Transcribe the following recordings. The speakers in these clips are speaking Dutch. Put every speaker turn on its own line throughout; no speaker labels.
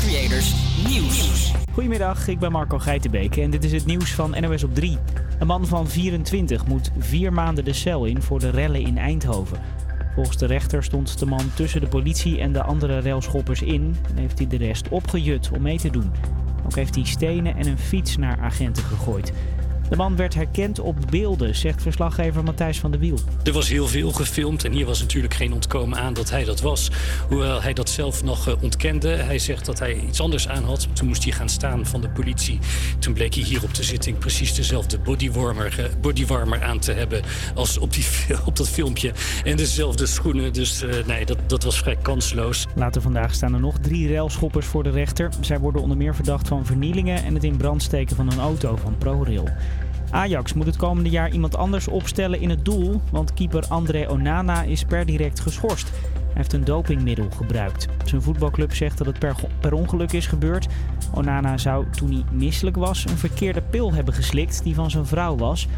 Creators Nieuws.
Goedemiddag, ik ben Marco Geitenbeek en dit is het nieuws van NOS op 3. Een man van 24 moet vier maanden de cel in voor de rellen in Eindhoven. Volgens de rechter stond de man tussen de politie en de andere railschoppers in en heeft hij de rest opgejut om mee te doen. Ook heeft hij stenen en een fiets naar agenten gegooid. De man werd herkend op beelden, zegt verslaggever Matthijs van der Wiel.
Er was heel veel gefilmd en hier was natuurlijk geen ontkomen aan dat hij dat was. Hoewel hij dat zelf nog uh, ontkende. Hij zegt dat hij iets anders aan had. Toen moest hij gaan staan van de politie. Toen bleek hij hier op de zitting precies dezelfde bodywarmer, uh, bodywarmer aan te hebben als op, die, op dat filmpje. En dezelfde schoenen. Dus uh, nee, dat, dat was vrij kansloos.
Later vandaag staan er nog drie railschoppers voor de rechter. Zij worden onder meer verdacht van vernielingen en het in brand steken van een auto van ProRail. Ajax moet het komende jaar iemand anders opstellen in het doel, want keeper André Onana is per direct geschorst. Hij heeft een dopingmiddel gebruikt. Zijn voetbalclub zegt dat het per, ongeluk is gebeurd. Onana zou toen hij misselijk was een verkeerde pil hebben geslikt die van zijn vrouw was.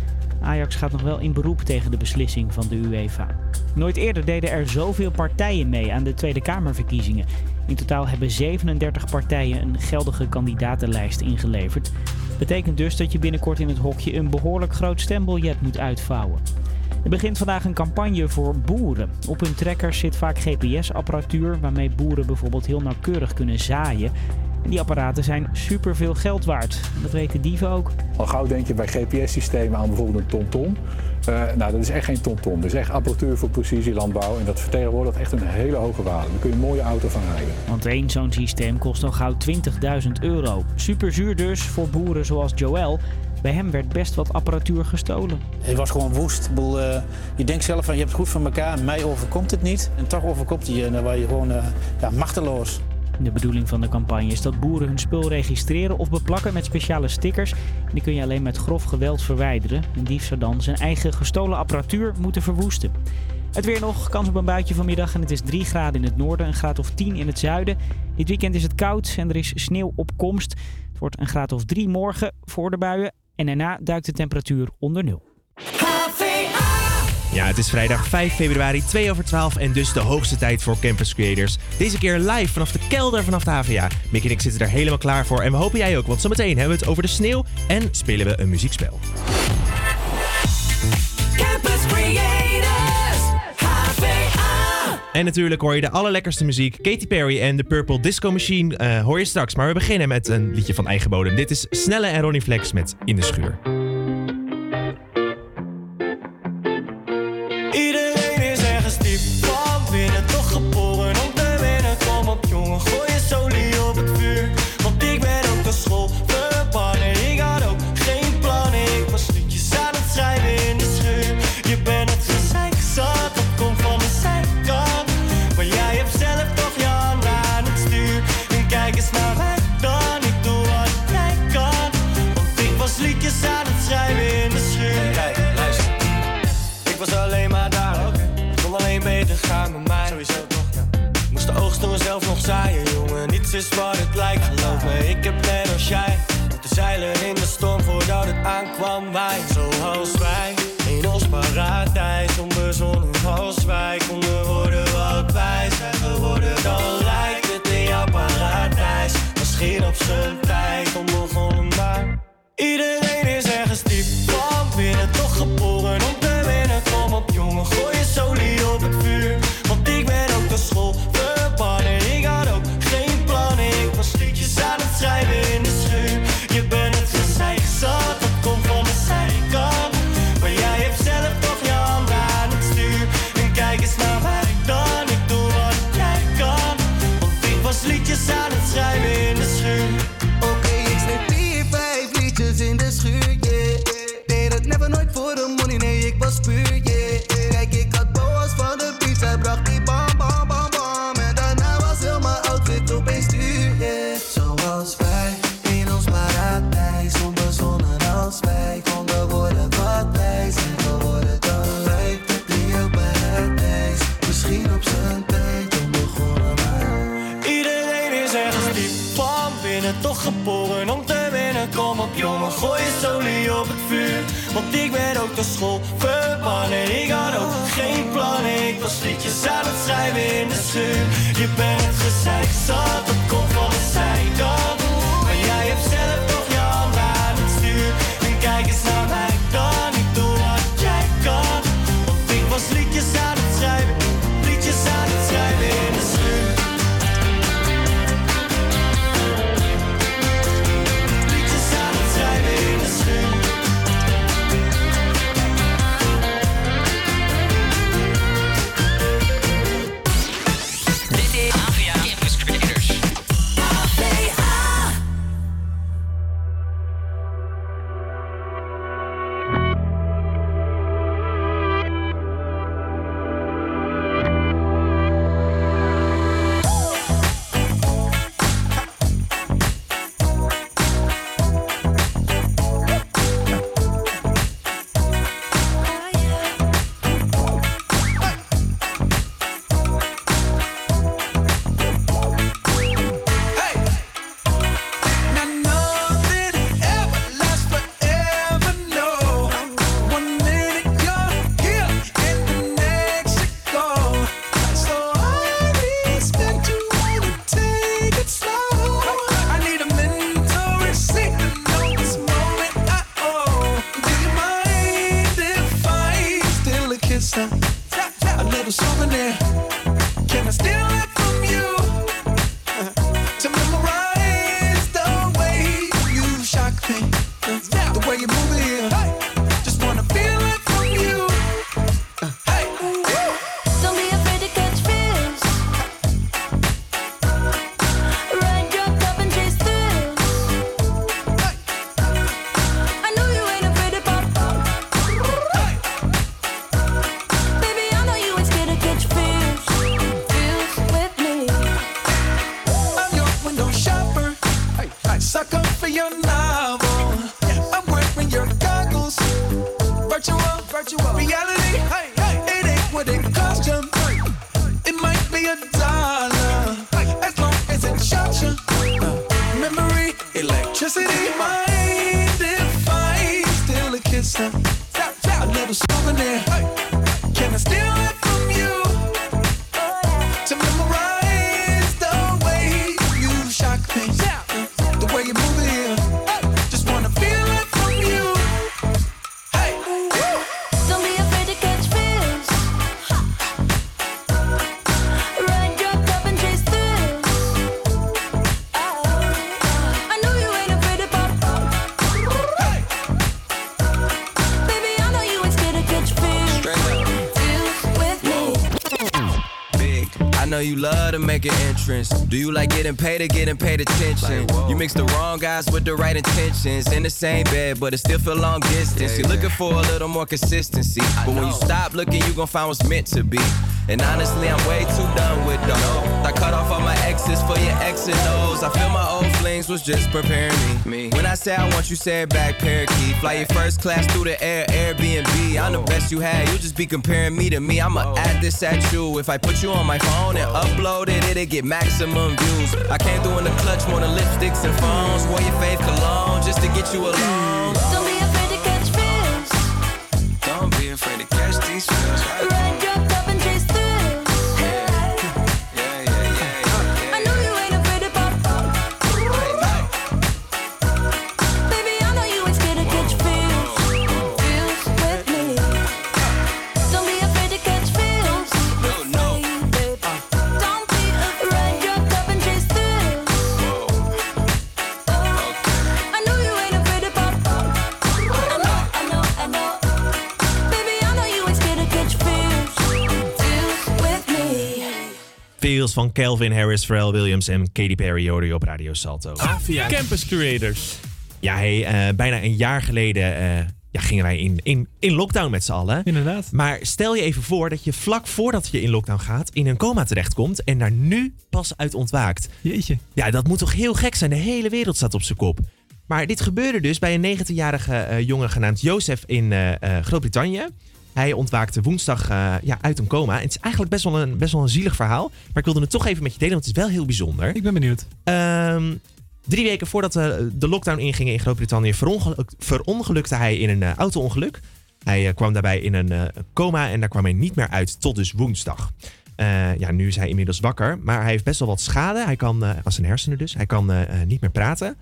Ajax gaat nog wel in beroep tegen de beslissing van de UEFA. Nooit eerder deden er zoveel partijen mee aan de Tweede Kamerverkiezingen. In totaal hebben 37 partijen een geldige kandidatenlijst ingeleverd. Betekent dus dat je binnenkort in het hokje een behoorlijk groot stembiljet moet uitvouwen. Er begint vandaag een campagne voor boeren. Op hun trekkers zit vaak GPS-apparatuur waarmee boeren bijvoorbeeld heel nauwkeurig kunnen zaaien. En die apparaten zijn superveel geld waard. Dat weten dieven ook.
Al gauw denk je bij GPS-systemen aan bijvoorbeeld een TomTom. Uh, nou, dat is echt geen TomTom. Dat is echt apparatuur voor precisielandbouw. En dat vertegenwoordigt echt een hele hoge waarde. Daar kun je een mooie auto van rijden.
Want één zo'n systeem kost al gauw 20.000 euro. Super zuur dus voor boeren zoals Joël. Bij hem werd best wat apparatuur gestolen.
Hij was gewoon woest. Uh, je denkt zelf van je hebt het goed van elkaar. Mij overkomt het niet. En toch overkomt hij je. En dan word je gewoon uh, ja, machteloos.
De bedoeling van de campagne is dat boeren hun spul registreren of beplakken met speciale stickers. Die kun je alleen met grof geweld verwijderen. Een dief zou dan zijn eigen gestolen apparatuur moeten verwoesten. Het weer nog, kans op een buitje vanmiddag en het is 3 graden in het noorden, een graad of 10 in het zuiden. Dit weekend is het koud en er is sneeuw op komst. Het wordt een graad of 3 morgen voor de buien en daarna duikt de temperatuur onder nul.
Ja, het is vrijdag 5 februari, 2 over 12 en dus de hoogste tijd voor Campus Creators. Deze keer live vanaf de kelder vanaf de HVA. Mick en ik zitten er helemaal klaar voor en we hopen jij ook, want zometeen hebben we het over de sneeuw en spelen we een muziekspel.
Campus Creators, HVA.
En natuurlijk hoor je de allerlekkerste muziek. Katy Perry en The Purple Disco Machine uh, hoor je straks. Maar we beginnen met een liedje van eigen bodem. Dit is Snelle en Ronnie Flex met In de Schuur.
Is wat het lijkt, geloof me, ik heb net als jij Te zeilen in de storm voordat het aankwam. Wij, zoals wij, in ons paradijs. Onbezonnen als wij konden worden wat wij zijn. Geworden Dan lijkt het in jouw paradijs. Misschien op zijn schuur. Je bent gezeik zat,
entrance. Do you like getting paid or getting paid attention? you mix the wrong guys with the right intentions. In the same bed, but it still feel long distance. You're looking for a little more consistency. But when you stop looking, you gon' find what's meant to be. And honestly, I'm way too done with those. I cut off all my exes for your X and O's. I feel my old flings was just preparing me. me. When I say I want you, say it back, parakeet. Fly your first class through the air, Airbnb. I'm the oh. best you had. You just be comparing me to me. I'ma oh. add this at you. If I put you on my phone and upload it, it'll get maximum views. I came through in the clutch more than lipsticks and phones. Wore your fave cologne just to get you alone.
Don't be afraid to catch fish.
Don't be afraid to catch these feels.
Van Calvin Harris, Pharrell Williams en Katy Perry hoorde je op Radio Salto.
Campus Creators.
Ja, hey, eh, bijna een jaar geleden eh, ja, gingen wij in, in, in lockdown met z'n allen.
Inderdaad.
Maar stel je even voor dat je vlak voordat je in lockdown gaat in een coma terechtkomt en daar nu pas uit ontwaakt.
Jeetje.
Ja, dat moet toch heel gek zijn. De hele wereld staat op zijn kop. Maar dit gebeurde dus bij een 19-jarige eh, jongen genaamd Jozef in Groot-Brittannië. Hij ontwaakte woensdag eh, ja, uit een coma. En het is eigenlijk best wel, een, best wel een zielig verhaal. Maar ik wilde het toch even met je delen, want het is wel heel bijzonder.
Ik ben benieuwd.
Ehm, drie weken voordat eh, de lockdown inging in Groot-Brittannië verongeluk, verongelukte hij in een eh, auto-ongeluk. Hij kwam daarbij in een coma en daar kwam hij niet meer uit tot dus woensdag. Ja, nu is hij inmiddels wakker, maar hij heeft best wel wat schade. Hij kan, aan zijn hersenen dus, hij kan niet meer praten.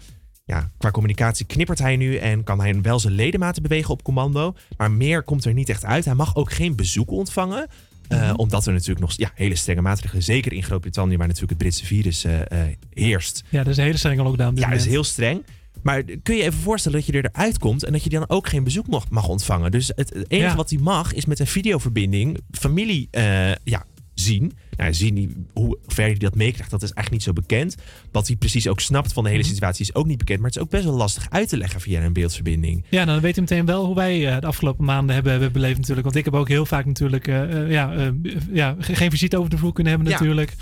Ja, qua communicatie knippert hij nu en kan hij wel zijn ledematen bewegen op commando. Maar meer komt er niet echt uit. Hij mag ook geen bezoek ontvangen. eh, Omdat er natuurlijk nog ja, hele strenge maatregelen, zeker in Groot-Brittannië, waar natuurlijk het Britse virus eh, eh, heerst.
Ja, dat is een hele strenge lockdown.
Ja, dat is heel streng. Maar kun je even voorstellen dat je er eruit komt en dat je dan ook geen bezoek mag, mag ontvangen. Dus het, enige
Ja.
wat hij mag is met een videoverbinding familie ja, zien. Nou, zien die, hoe ver hij dat meekrijgt, dat is eigenlijk niet zo bekend. Wat hij precies ook snapt van de hele
Mhm.
situatie is ook niet bekend. Maar het is ook best wel lastig uit te leggen via een beeldverbinding.
Ja, nou, dan weet je meteen wel hoe wij eh, de afgelopen maanden hebben, hebben beleefd natuurlijk. Want ik heb ook heel vaak natuurlijk eh, eh, ja, ja, ge- geen visite over de vloer kunnen hebben
Ja.
natuurlijk.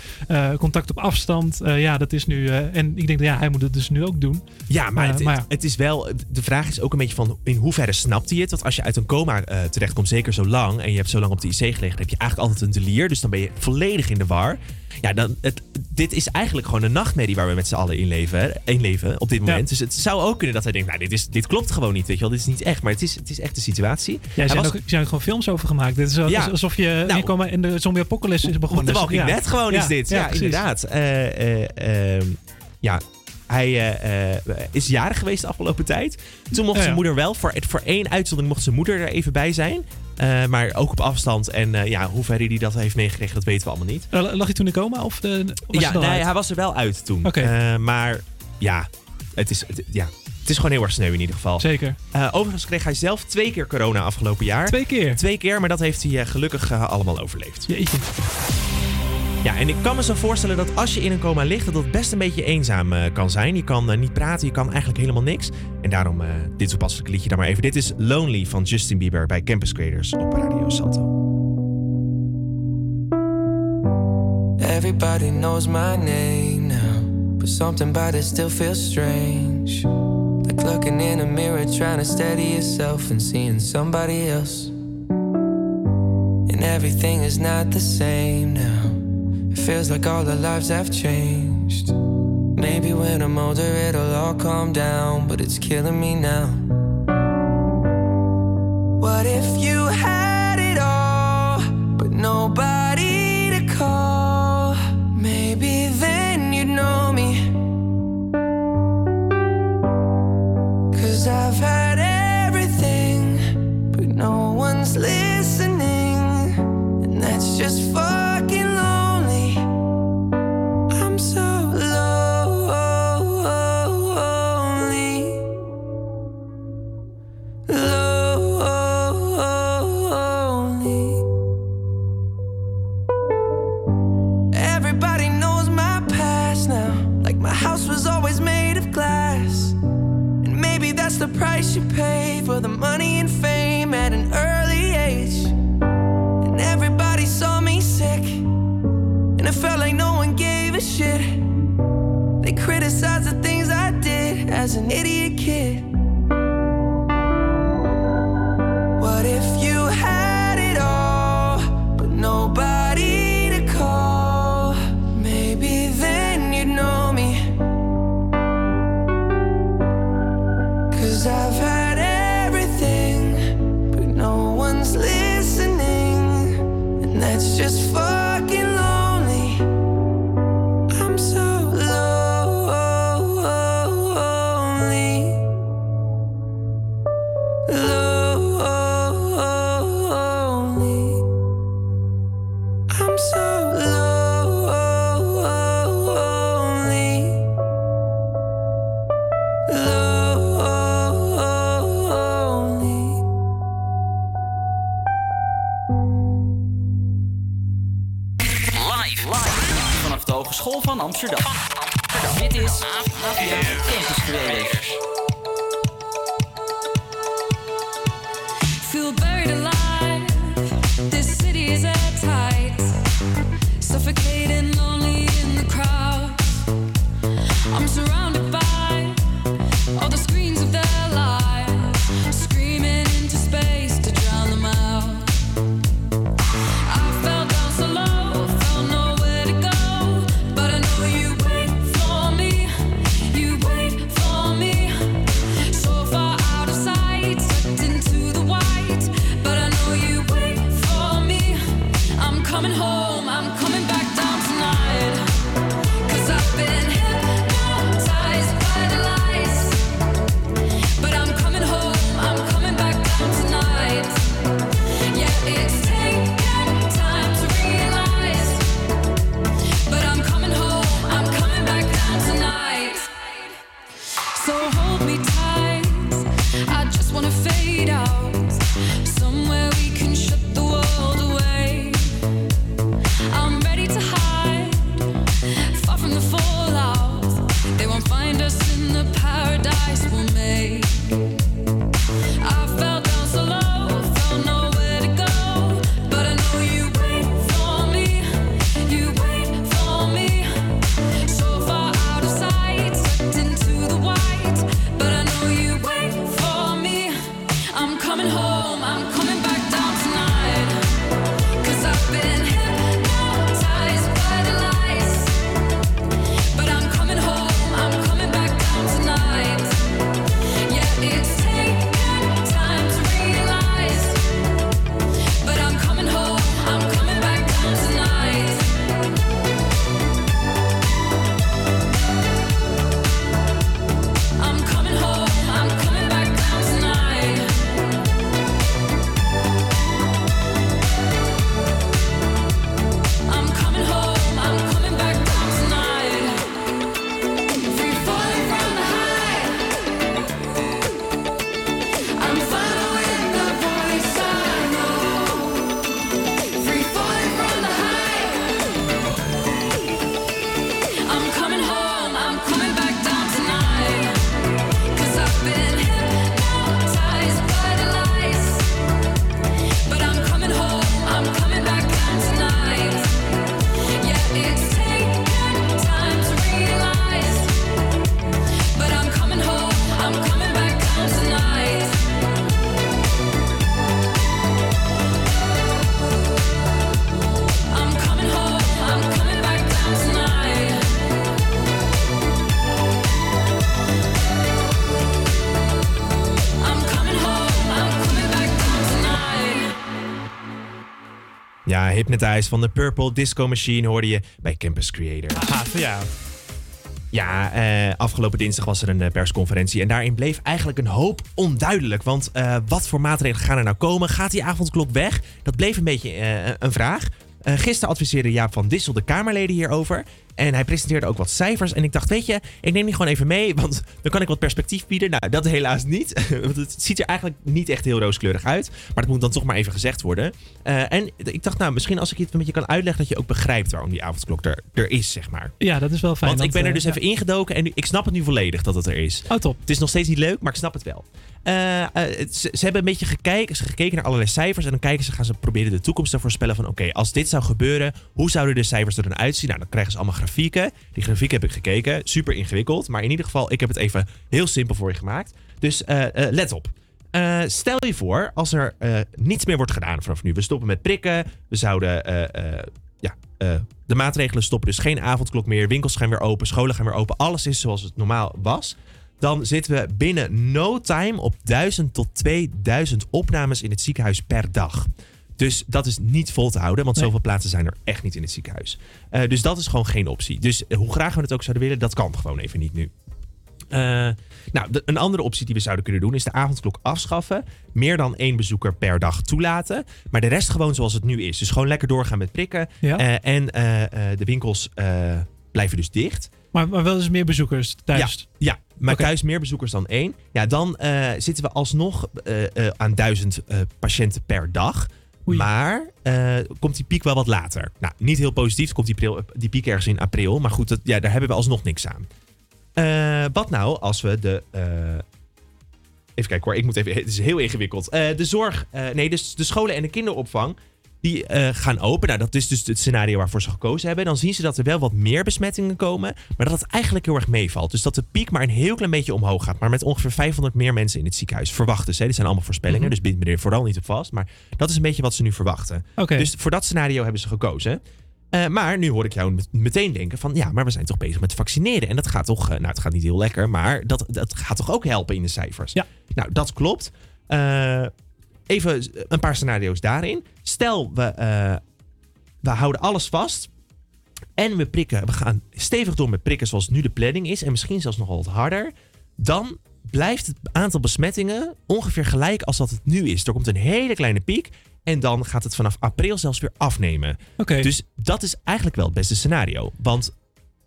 Contact op afstand. Ja, dat is nu... en ik denk, dat ja, hij moet het dus nu ook doen.
Ja, maar, het,
maar
het, het is wel. De vraag is ook een beetje van in hoeverre snapt hij het? Want als je uit een coma terechtkomt, zeker zo lang, en je hebt zo lang op de IC gelegen, dan heb je eigenlijk altijd een delier. Dus dan ben je volledig in de war. Ja, dan, het, dit is eigenlijk gewoon een nachtmerrie waar we met z'n allen in leven, in leven op dit moment. Dus het zou ook kunnen dat hij denkt, nou, dit, is, dit klopt gewoon niet, weet je wel. Dit is niet echt, maar het is, het is echt de situatie.
Ja, er zijn,
was-
ook, er zijn gewoon films over gemaakt. Dit is wel-
Ja.
alsof je
Nou,
in, coma in de zombie apocalypse is begonnen.
De
Dus,
Walking
ja.
Dead gewoon is dit. Ja, inderdaad. Eh, eh, ehm, ja, hij eh, is jarig geweest de afgelopen tijd. Toen mocht
Ja,
zijn moeder wel. Voor, voor één uitzondering mocht zijn moeder er even bij zijn. Eh, maar ook op afstand. En eh, ja, hoe ver hij dat heeft meegekregen, dat weten we allemaal niet.
Eh, lag hij toen in coma? Of, of was
ja, nee,
uit?
hij was er wel uit toen. Eh, maar ja het, is, het, ja, het is gewoon heel erg sneu in ieder geval.
Zeker.
Overigens kreeg hij zelf twee keer corona afgelopen jaar.
Twee keer?
Twee keer, maar dat heeft hij gelukkig allemaal overleefd.
Jeetje.
Ja, en ik kan me zo voorstellen dat als je in een coma ligt, dat het best een beetje eenzaam eh, kan zijn. Je kan eh, niet praten, je kan eigenlijk helemaal niks. En daarom eh, dit toepasselijke liedje dan maar even. Dit is Lonely van Justin Bieber bij Campus Creators op Radio Salto.
Everybody knows my name now, but something about it still feels strange. Like looking in a mirror, trying to steady yourself and seeing somebody else. And everything is not the same now. Feels like all our lives have changed. Maybe when I'm older, it'll all calm down, but it's killing me now. What if you had it all, but nobody to call? Maybe then you'd know me. Cause I've had everything, but no one's listening. And that's just fucking shit. They criticize the things I did as an idiot kid.
Van Amsterdam. Dit is APA Campus Creators.
Feel buried alive. This city is at tight. Suffocating, lonely in the crowd. I'm surrounded
Ja, Hypnotize van de Purple Disco Machine hoorde je bij Campus Creator.
Gaaf, ja.
Ja, eh, afgelopen dinsdag was er een eh, persconferentie en daarin bleef eigenlijk een hoop onduidelijk. Want eh, wat voor maatregelen gaan er nou komen? Gaat die avondklok weg? Dat bleef een beetje een vraag. Gisteren adviseerde Jaap van Dissel de Kamerleden hierover. En hij presenteerde ook wat cijfers. En ik dacht, weet je, ik neem die gewoon even mee. Want dan kan ik wat perspectief bieden. Nou, dat helaas niet. Want het ziet er eigenlijk niet echt heel rooskleurig uit. Maar dat moet dan toch maar even gezegd worden. Eh, en ik dacht, nou, misschien als ik het met je kan uitleggen... dat je ook begrijpt waarom die avondklok er, er is, zeg maar.
Ja, dat is wel fijn.
Want ik ben er
eh,
dus even ingedoken en nu- ik snap het nu volledig dat het er is.
Oh, top.
Het is nog steeds niet leuk, maar ik snap het wel. Eh, ze hebben een beetje gekeken, ze gekeken naar allerlei cijfers en dan kijken ze, gaan ze proberen de toekomst te voorspellen van oké, als dit zou gebeuren, hoe zouden de cijfers er dan uitzien? Nou, dan krijgen ze allemaal grafieken. Die grafieken heb ik gekeken, super ingewikkeld, maar in ieder geval, ik heb het even heel simpel voor je gemaakt. Dus eh, eh, let op. Eh, stel je voor, als er niets meer wordt gedaan vanaf nu. We stoppen met prikken, we zouden ja, de maatregelen stoppen. Dus geen avondklok meer. Winkels gaan weer open. Scholen gaan weer open. Alles is zoals het normaal was. Dan zitten we binnen no time op 1000 tot 2000 opnames in het ziekenhuis per dag. Dus dat is niet vol te houden, want
Nee.
zoveel plaatsen zijn er echt niet in het ziekenhuis. Eh, dus dat is gewoon geen optie. Dus hoe graag we het ook zouden willen, dat kan gewoon even niet nu. Eh, nou, de- een andere optie die we zouden kunnen doen is de avondklok afschaffen. Meer dan één bezoeker per dag toelaten. Maar de rest gewoon zoals het nu is. Dus gewoon lekker doorgaan met prikken.
Ja.
Eh, en de winkels blijven dus dicht.
Maar, maar wel eens meer bezoekers thuis.
Ja, ja maar thuis meer bezoekers dan één. Ja, dan zitten we alsnog aan duizend patiënten per dag. Maar eh, komt die piek wel wat later. Nou, niet heel positief. Komt die, die piek ergens in april. Maar goed, dat, ja, daar hebben we alsnog niks aan. Eh, wat nou als we de. eh, even kijken hoor, ik moet even. Het is heel ingewikkeld. De zorg. nee, dus de scholen en de kinderopvang. Die eh, gaan open. Nou, dat is dus het scenario waarvoor ze gekozen hebben. Dan zien ze dat er wel wat meer besmettingen komen. Maar dat het eigenlijk heel erg meevalt. Dus dat de piek maar een heel klein beetje omhoog gaat. Maar met ongeveer 500 meer mensen in het ziekenhuis. Verwachten ze. Dit zijn allemaal voorspellingen.
Mhm.
Dus bind me er vooral niet op vast. Maar dat is een beetje wat ze nu verwachten. Dus voor dat scenario hebben ze gekozen. Eh, maar nu hoor ik jou met- meteen denken van... ja, maar we zijn toch bezig met vaccineren. En dat gaat toch... eh, nou, het gaat niet heel lekker. Maar dat, dat gaat toch ook helpen in de cijfers?
Ja.
Nou, dat klopt. Eh, even een paar scenario's daarin. Stel, we, eh, we houden alles vast. En we prikken. We gaan stevig door met prikken zoals nu de planning is. En misschien zelfs nog wel wat harder. Dan blijft het aantal besmettingen ongeveer gelijk als dat het nu is. Er komt een hele kleine piek. En dan gaat het vanaf april zelfs weer afnemen. Dus dat is eigenlijk wel het beste scenario. Want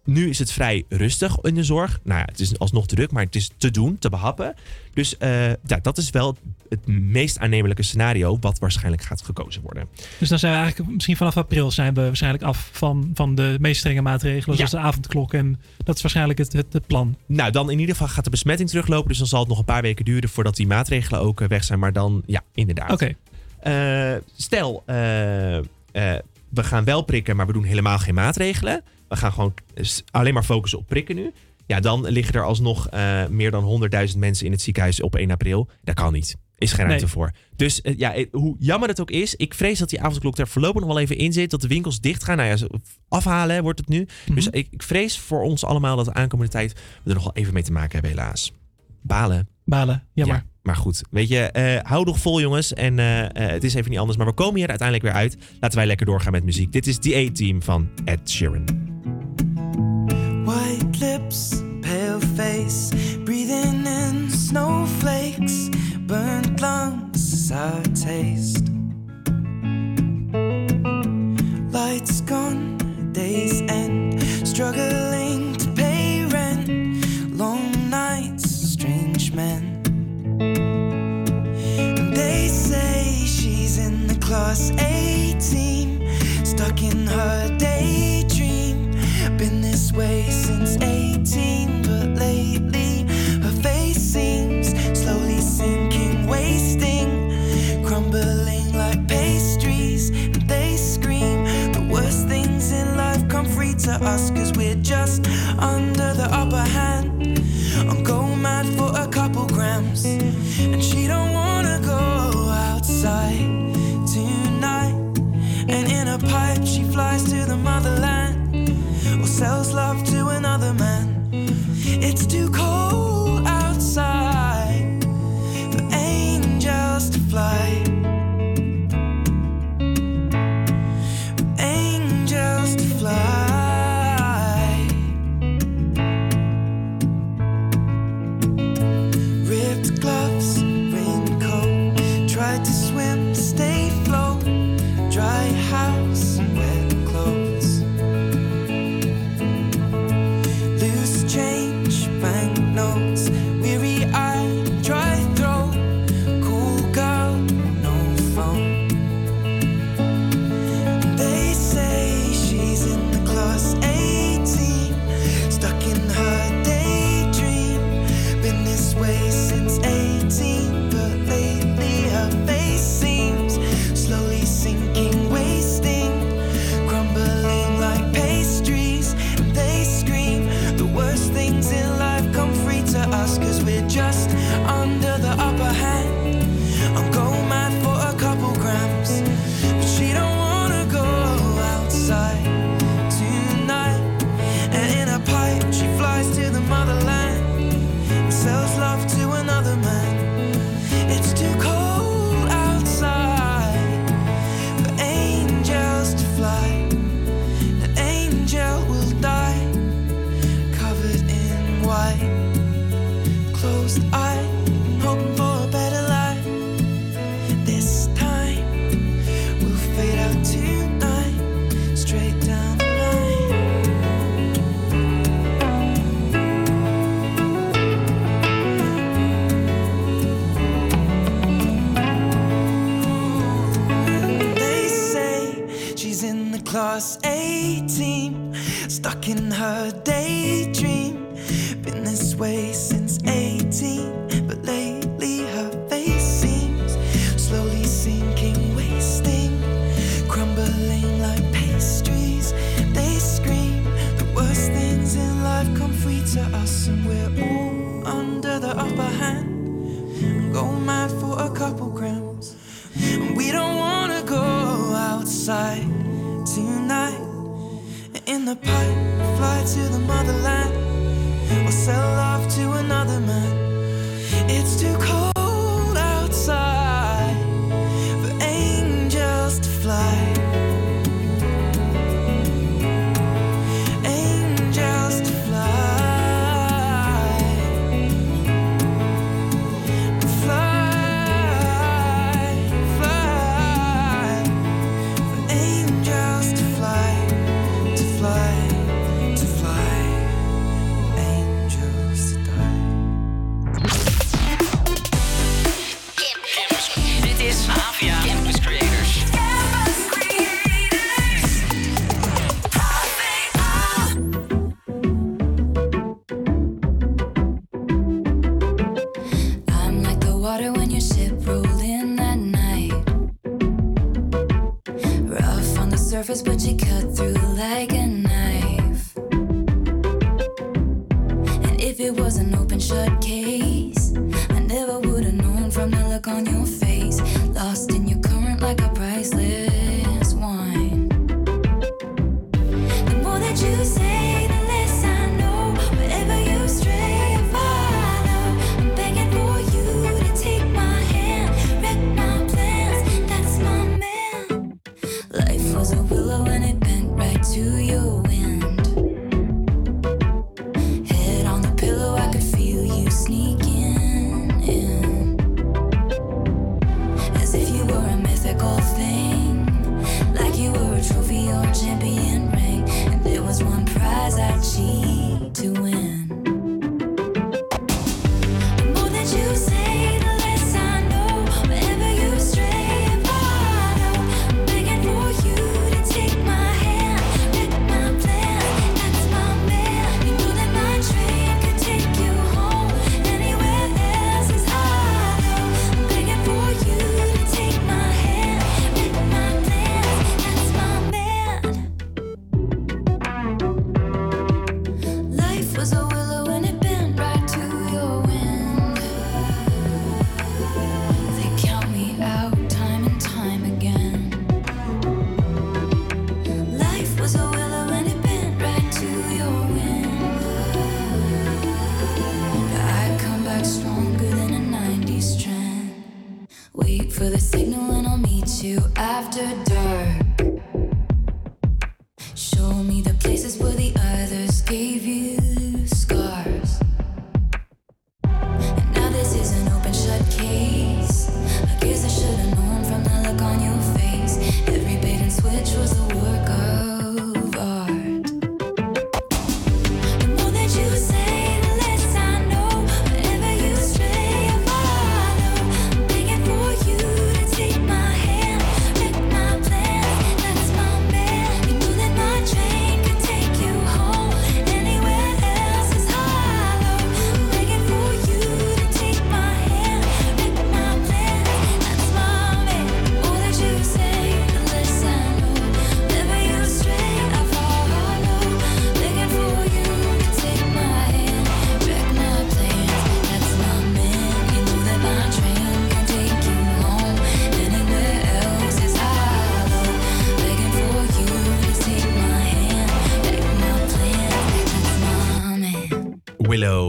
nu is het vrij rustig in de zorg. Nou ja, het is alsnog druk, maar het is te doen, te behappen. Dus eh, ja, dat is wel het meest aannemelijke scenario wat waarschijnlijk gaat gekozen worden.
Dus dan zijn we eigenlijk misschien vanaf april zijn we waarschijnlijk af van, van de meest strenge maatregelen. Zoals
Ja.
de avondklok. En dat is waarschijnlijk het, het, het plan.
Nou, dan in ieder geval gaat de besmetting teruglopen. Dus dan zal het nog een paar weken duren voordat die maatregelen ook eh, weg zijn. Maar dan, ja, inderdaad.
Oké.
Eh, stel, eh, we gaan wel prikken, maar we doen helemaal geen maatregelen. We gaan gewoon alleen maar focussen op prikken nu. Ja, dan liggen er alsnog meer dan 100.000 mensen in het ziekenhuis op 1 april. Dat kan niet. Is geen ruimte
Nee.
voor. Dus eh, ja, eh, hoe jammer het ook is, ik vrees dat die avondklok er voorlopig nog wel even in zit. Dat de winkels dicht gaan. Nou ja, ze- afhalen hè, wordt het nu. Dus ik, ik vrees voor ons allemaal dat de aankomende tijd we er nog wel even mee te maken hebben, helaas. Balen.
Balen, jammer.
Ja, maar goed, weet je, eh, hou nog vol jongens. En het is even niet anders, maar we komen hier uiteindelijk weer uit. Laten wij lekker doorgaan met muziek. Dit is The A-Team van Ed Sheeran.
White lips, pale face, breathing in snowflakes, lungs, sour taste. Lights gone, days end, struggling to pay rent, long nights, strange men. They say she's in the class A team, stuck in her daydream. Been this way since 18, but lately her face seems to us, cause we're just under the upper hand. I'm go mad for a couple grams, and she don't wanna go outside tonight. And in a pipe, she flies to the motherland or sells love to another man. It's too cold outside for angels to fly.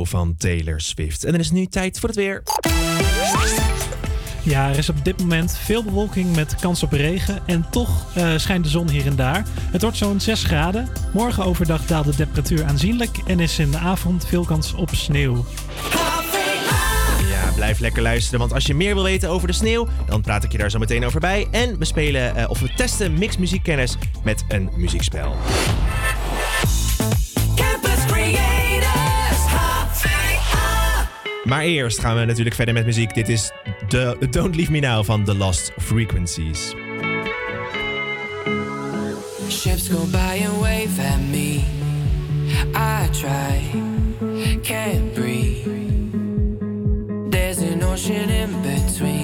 Van Taylor Swift. En dan is nu tijd voor het weer.
Ja, er is op dit moment veel bewolking met kans op regen. En toch eh, schijnt de zon hier en daar. Het wordt zo'n 6 graden. Morgen overdag daalt de temperatuur aanzienlijk. En is in de avond veel kans op sneeuw.
Ja, blijf lekker luisteren. Want als je meer wil weten over de sneeuw, dan praat ik je daar zo meteen over bij. En we spelen eh, of we testen mixmuziekkennis met een muziekspel. Maar eerst gaan we natuurlijk verder met muziek. Dit is de Don't Leave Me Now van The Lost Frequencies.
Ships go by and wave at me.
I try, can't breathe. There's an ocean in between.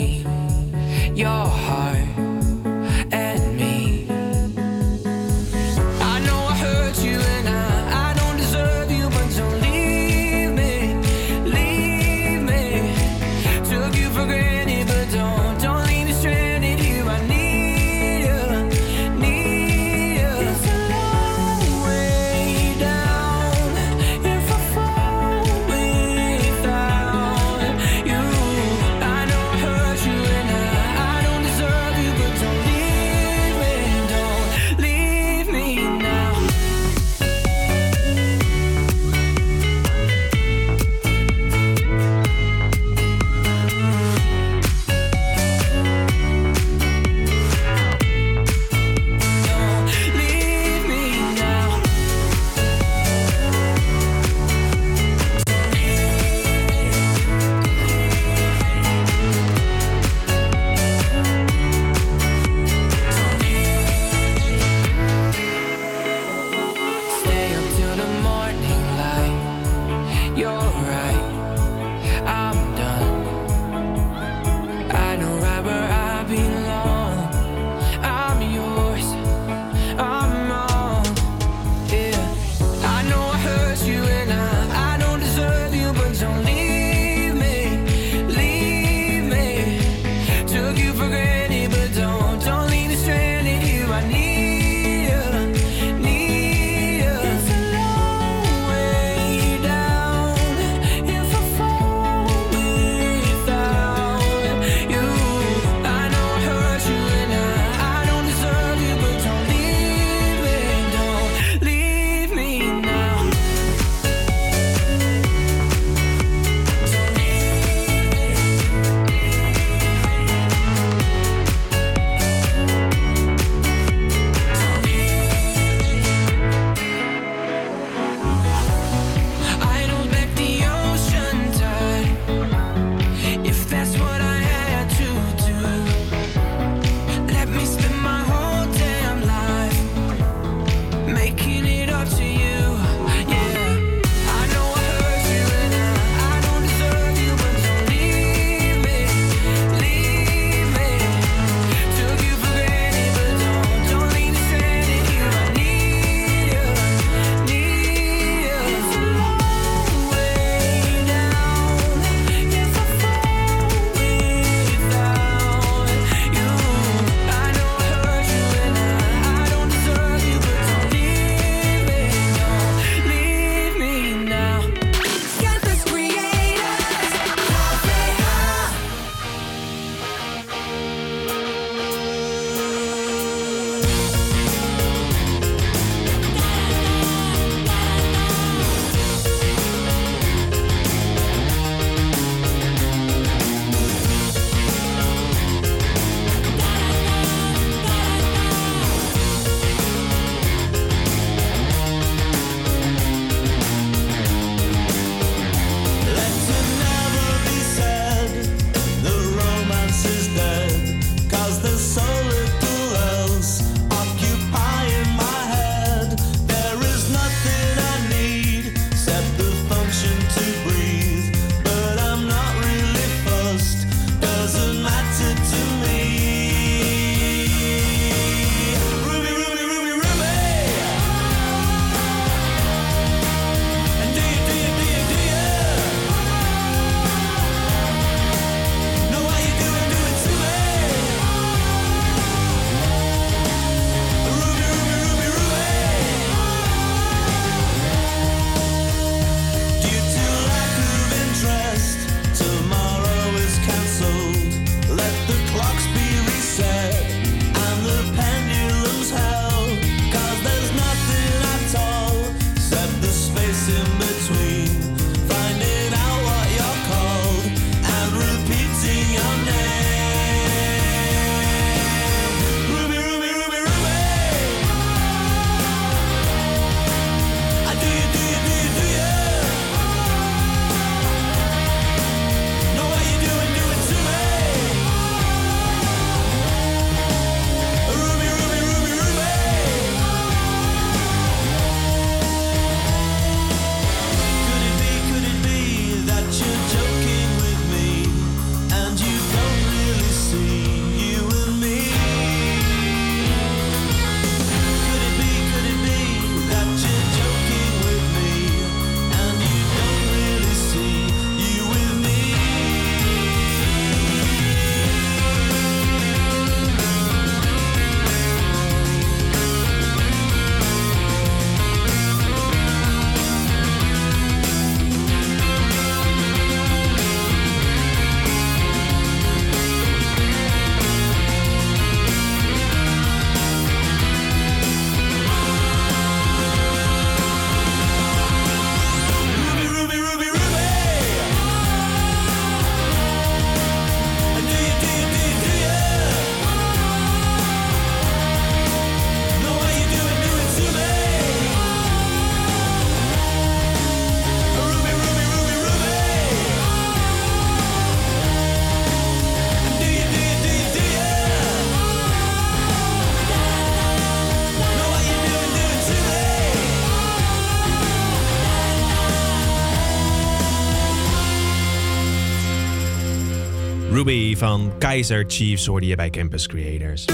Van Kaiser Chiefs hoorde je bij Campus Creators.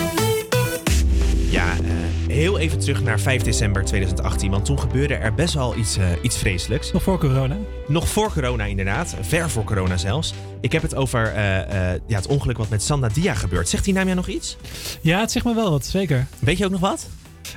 Ja, eh, heel even terug naar 5 december 2018, want toen gebeurde er best wel iets, eh, iets vreselijks.
Nog voor corona?
Nog voor corona inderdaad, ver voor corona zelfs. Ik heb het over eh, ja, het ongeluk wat met Sanda Dia gebeurt. Zegt die naam jou nog iets?
Ja, het zegt me wel wat, zeker.
Weet je ook nog wat?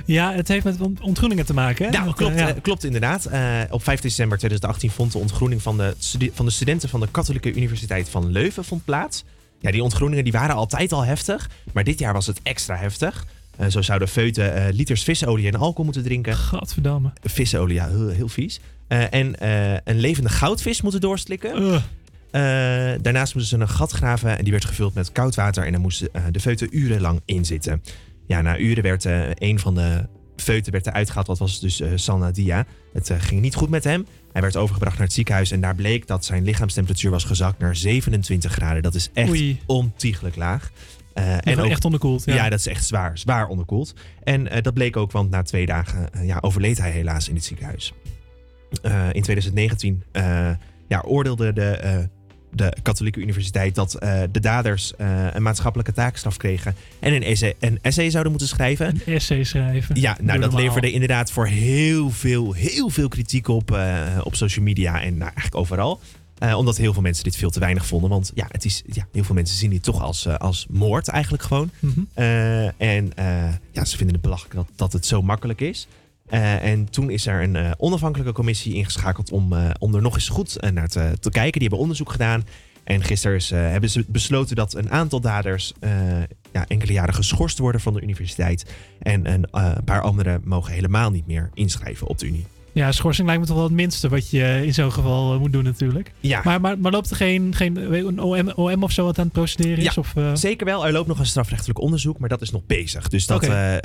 Ja, het heeft met ont- ontgroeningen te maken. Hè?
Nou, klopt,
ja.
klopt inderdaad. Op 5 december 2018 vond de ontgroening van de, van de studenten van de Katholieke Universiteit van Leuven vond plaats. Ja, die ontgroeningen die waren altijd al heftig, maar dit jaar was het extra heftig. Eh, zo zouden feuten eh, liters visolie en alcohol moeten drinken.
Gadverdamme.
Visolie, ja, heel, heel vies. Eh, en een levende goudvis moeten doorslikken. Daarnaast moesten ze een gat graven en die werd gevuld met koud water. En daar moesten de feuten urenlang in zitten. Ja, na uren werd een van de feuten werd eruit gehaald. Wat was dus eh Salna Dia. Het eh, ging niet goed met hem. Hij werd overgebracht naar het ziekenhuis. En daar bleek dat zijn lichaamstemperatuur was gezakt naar 27 graden. Dat is echt
Oei.
ontiegelijk laag. Eh,
En echt onderkoeld. Ja.
ja. dat is echt zwaar, zwaar onderkoeld. En eh, dat bleek ook, want na twee dagen eh, ja, overleed hij helaas in het ziekenhuis. Eh, in 2019 eh, ja, oordeelde de, eh, de Katholieke Universiteit dat eh, de daders eh, een maatschappelijke taakstraf kregen en een essay, een essay zouden moeten schrijven.
Een essay schrijven.
Ja, nou, dat leverde inderdaad voor heel veel, heel veel kritiek op, eh, op social media en nou, eigenlijk overal. Omdat heel veel mensen dit veel te weinig vonden. Want ja, het is, ja heel veel mensen zien dit toch als, als moord eigenlijk gewoon.
Mhm.
En ja, ze vinden het belachelijk dat, dat het zo makkelijk is. Eh, en toen is er een eh, onafhankelijke commissie ingeschakeld om, eh, om er nog eens goed naar te, kijken. Die hebben onderzoek gedaan. En gisteren is, hebben ze besloten dat een aantal daders ja, enkele jaren geschorst worden van de universiteit. En een paar anderen mogen helemaal niet meer inschrijven op de Unie.
Ja, schorsing lijkt me toch wel het minste wat je in zo'n geval eh, moet doen natuurlijk.
Ja.
Maar, maar, maar loopt er geen, geen een OM, OM of zo wat aan het procederen is?
Ja,
Of, eh,
zeker wel. Er loopt nog een strafrechtelijk onderzoek, maar dat is nog bezig. Dus dat, eh,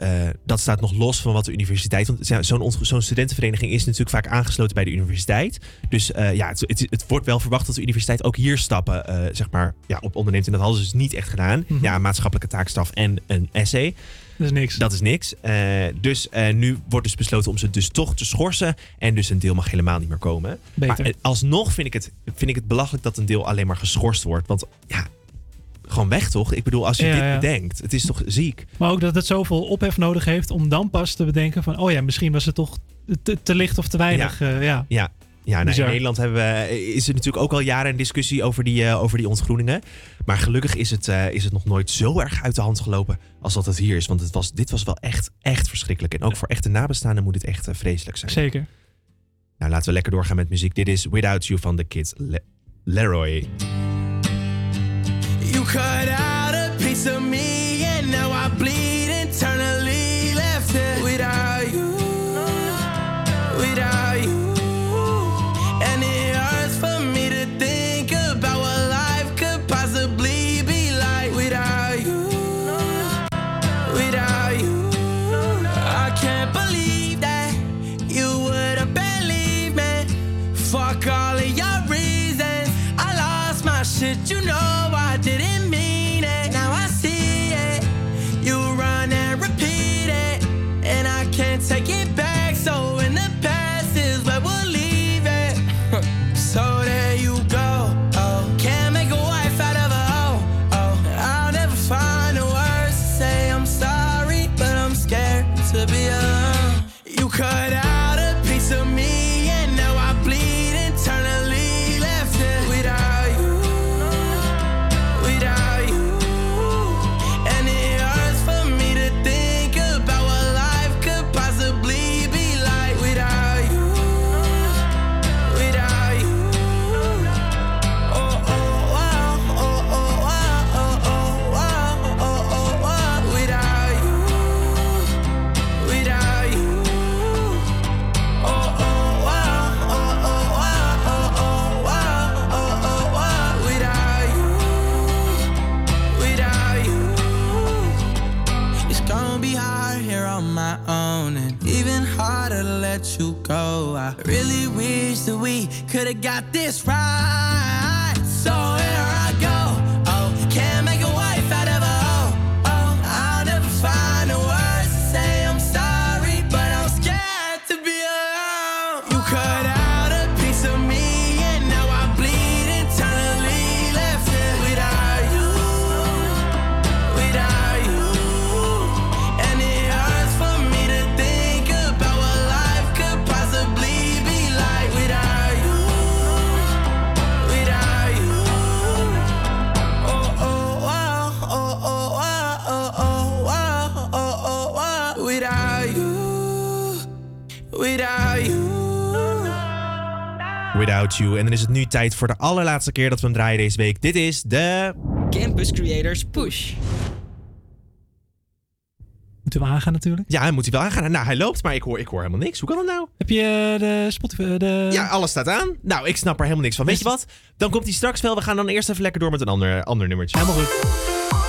dat staat nog los van wat de universiteit... Want zo'n zo'n studentenvereniging is natuurlijk vaak aangesloten bij de universiteit. Dus ja, het, het, het wordt wel verwacht dat de universiteit ook hier stappen zeg maar, ja, op onderneemt. En dat hadden ze dus niet echt gedaan.
Mhm.
Ja, maatschappelijke taakstaf en een essay.
Dat is niks.
Dat is niks. Eh, dus eh, nu wordt dus besloten om ze dus toch te schorsen. En dus een deel mag helemaal niet meer komen.
Beter.
Maar eh, alsnog vind ik, het, vind ik het belachelijk dat een deel alleen maar geschorst wordt. Want ja, gewoon weg toch? Ik bedoel, als je
Ja,
dit
ja.
bedenkt, het is toch ziek?
Maar ook dat het zoveel ophef nodig heeft om dan pas te bedenken van... oh ja, misschien was het toch te, te licht of te weinig. Ja, ja.
Ja. Ja, nou, in. Nederland hebben we, is er natuurlijk ook al jaren een discussie over die, eh, over die ontgroeningen. Maar gelukkig is het, eh, is het nog nooit zo erg uit de hand gelopen als dat het hier is. Want het was, dit was wel echt, echt verschrikkelijk. En ook voor echte nabestaanden moet het echt eh, vreselijk zijn.
Zeker.
Nou, laten we lekker doorgaan met muziek. Dit is Without You van The Kids. Le- Leroy.
You cut out a piece of me, go. I really wish that we could have got this right. Without You.
En dan is het nu tijd voor de allerlaatste keer dat we hem draaien deze week. Dit is de...
Campus Creators Push.
Moeten we aangaan natuurlijk.
Ja, moet hij wel aangaan. Nou, hij loopt, maar ik hoor, ik hoor helemaal niks. Hoe kan dat nou?
Heb je de Spotify... De...
Ja, alles staat aan. Nou, ik snap er helemaal niks van. Weet je wat? Dan komt hij straks wel. We gaan dan eerst even lekker door met een ander, ander nummertje.
Helemaal goed.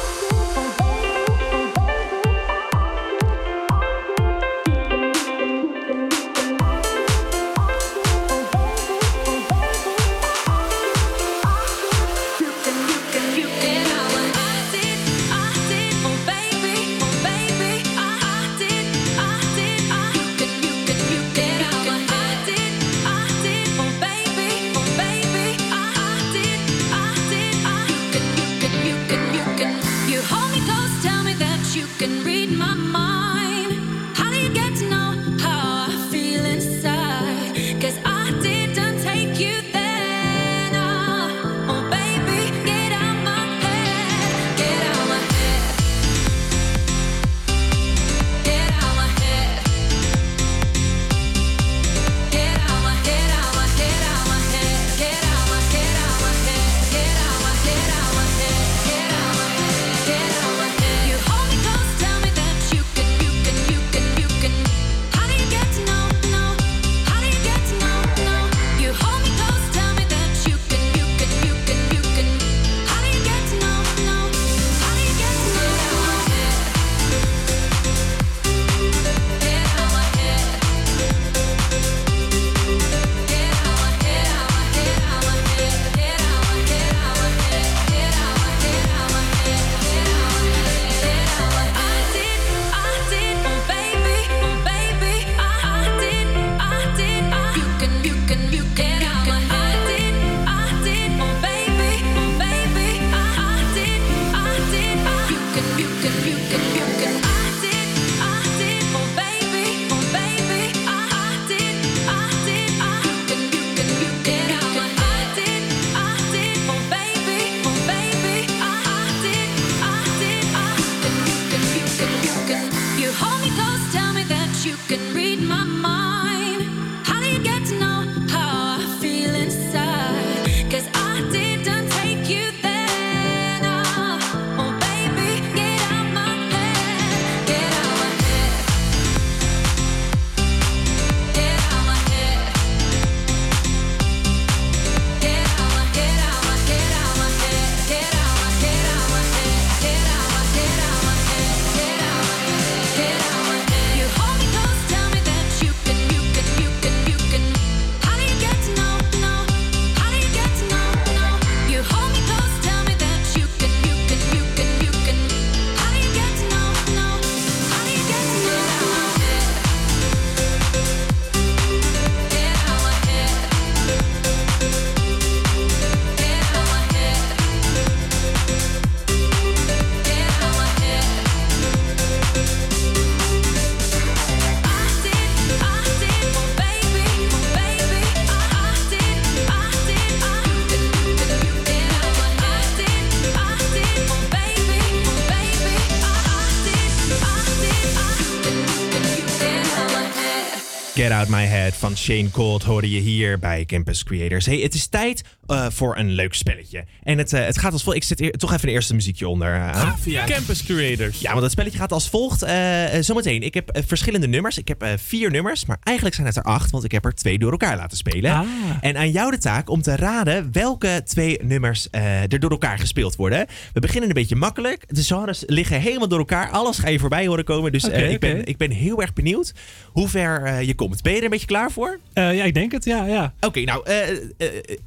My Head
van Shane Cold hoorde je hier bij Campus Creators. Hey, het is tijd eh, voor een leuk spelletje. En het, eh, het gaat als volgt. Ik zet toch even een eerste muziekje onder. eh.
Campus Creators.
Ja, want het spelletje gaat als volgt. Eh, zometeen, ik heb verschillende nummers. Ik heb vier nummers, maar eigenlijk zijn het er acht, want ik heb er twee door elkaar laten spelen.
Ah.
En aan jou de taak om te raden welke twee nummers er door elkaar gespeeld worden. We beginnen een beetje makkelijk. De genres liggen helemaal door elkaar. Alles ga je voorbij horen komen. Dus ik, ben, ik ben heel erg benieuwd hoe ver je komt. Ben je er een beetje klaar voor?
Ja, ik denk het, ja. ja.
Oké, nou,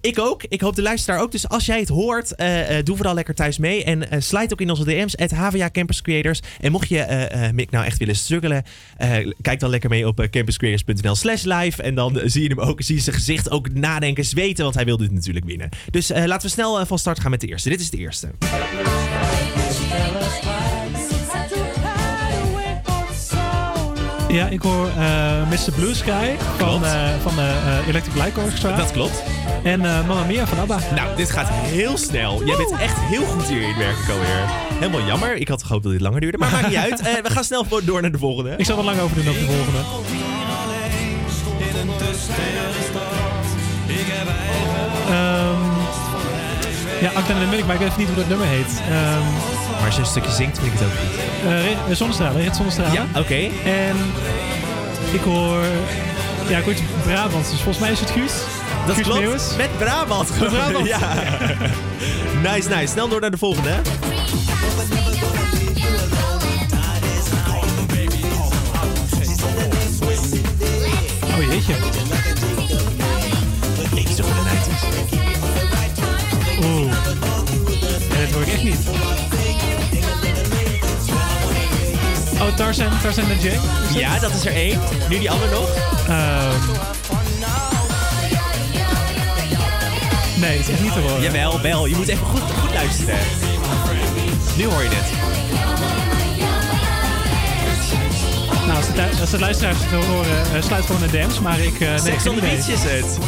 ik ook. Ik hoop de luisteraar ook. Dus als jij het hoort, eh, eh, doe vooral lekker thuis mee. En eh sluit ook in onze DM's, at HVA Campus Creators. En mocht je Mick nou echt willen struggelen, kijk dan lekker mee op campuscreators.nl slash live. En dan zie je hem ook, zie je zijn gezicht ook nadenken, zweten, want hij wil dit natuurlijk winnen. Dus laten we snel van start gaan met de eerste. Dit is de eerste.
Ja, ik hoor eh, Mr. Blue Sky van, eh, van eh, Electric Light Orchestra.
Dat klopt.
En Mamma Mia van ABBA.
Nou, dit gaat heel snel. Jij bent echt heel goed hierin, merk ik alweer. Helemaal jammer. Ik had gehoopt dat dit langer duurde. Maar maakt niet uit. we gaan snel door naar de volgende.
Ik zal wat lang over doen over de volgende.
Um,
ja, Acta en de Milk, maar ik weet even niet hoe dat nummer heet. Ehm,
maar als je een stukje zingt, vind ik het ook goed.
eh, Zonnestralen, Rit Zonnestralen.
Ja, oké.
En ik hoor... Ja, ik hoor Brabants, dus volgens mij is het Guus.
Dat
Guus
klopt.
Meeuwis.
Met Brabant.
Met Brabant.
ja. nice, nice. Snel door naar de volgende. hè.
Oh jeetje.
Ik zo 90s.
Oeh. En dat hoor ik echt niet. Oh, Tarzan, Tarzan en Jay.
Ja, dat is er één. Nu die ander nog.
Ehm. nee, dat is echt niet te horen.
Jawel, wel. Je moet even goed, goed luisteren. Nu hoor je het.
Nou, als de, als de luisteraars het horen, eh, sluit gewoon een dance. Maar ik... eh nee,
Sex
geen
on the. Beach is het.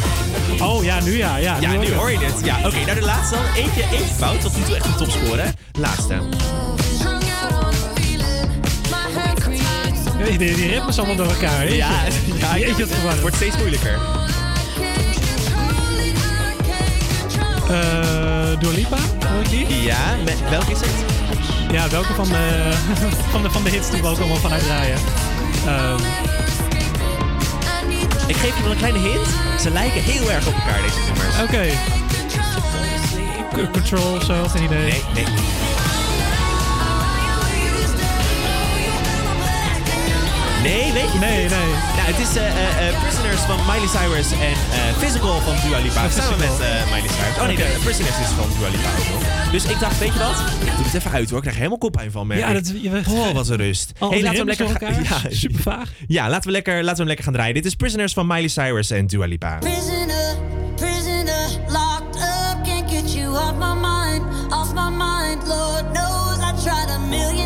Oh ja, nu ja. Ja,
Ja,
hoor
nu hoor je het. Ja, oké. nou de laatste dan. Eentje, eentje fout. Tot nu toe echt een topscore. Laatste.
Die, die ritmes allemaal door elkaar. Jeetje.
Ja, ja
Jeetje, wat verwarrend.
wordt steeds moeilijker.
Eh Dua Lipa, die?
Ja, met, welke is het?
Ja, welke van de, van de, van de hits die we ook allemaal vanuit draaien? Ehm,
Ik geef je wel een kleine hint. Ze lijken heel erg op elkaar, deze nummers.
Oké. Control of zo, geen idee.
Nee, nee. Nee, weet je
Nee,
niet?
nee.
Nou, het is eh, eh, eh, Prisoners van Miley Cyrus en eh, Physical van Dua Lipa.
Oh,
Samen
Physical.
met eh, Miley Cyrus. Oh nee, Prisoners is van Dua Lipa ook nog. Dus ik dacht, weet je wat? Ik doe het even uit hoor. Ik krijg helemaal koppijn van, merk
Ja, dat, je,
Oh, wat een rust.
Al die
laten we hem lekker
elkaar?
Ja,
Super vaag.
Ja, laten we, lekker, laten we hem lekker gaan draaien. Dit is Prisoners van Miley Cyrus en Dua Lipa.
Prisoner, prisoner, locked up, can't get you off my mind, off my mind. Lord knows I tried a million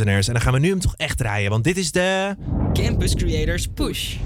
En dan gaan we nu hem toch echt draaien, want dit is de...
Campus Creators Push.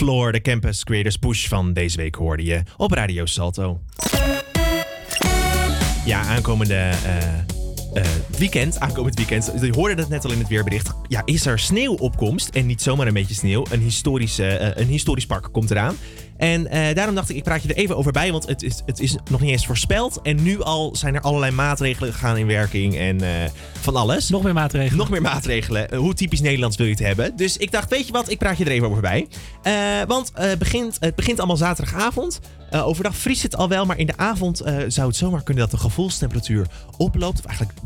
Floor, de Campus Creators Push van deze week hoorde je op Radio Salto. Ja, aankomende eh, eh, weekend, aankomend weekend, je hoorde het net al in het weerbericht, ja, is er sneeuwopkomst en niet zomaar een beetje sneeuw. Een, historische, eh, een historisch park komt eraan. En eh, daarom dacht ik, ik praat je er even over bij, want het is, het is nog niet eens voorspeld. En nu al zijn er allerlei maatregelen gegaan in werking en eh, van alles.
Nog meer maatregelen.
Nog meer maatregelen. Eh, Hoe typisch Nederlands wil je het hebben? Dus ik dacht, weet je wat, ik praat je er even over bij. Want begint, het begint allemaal zaterdagavond. Overdag vriest het al wel, maar in de avond zou het zomaar kunnen dat de gevoelstemperatuur oploopt. Of eigenlijk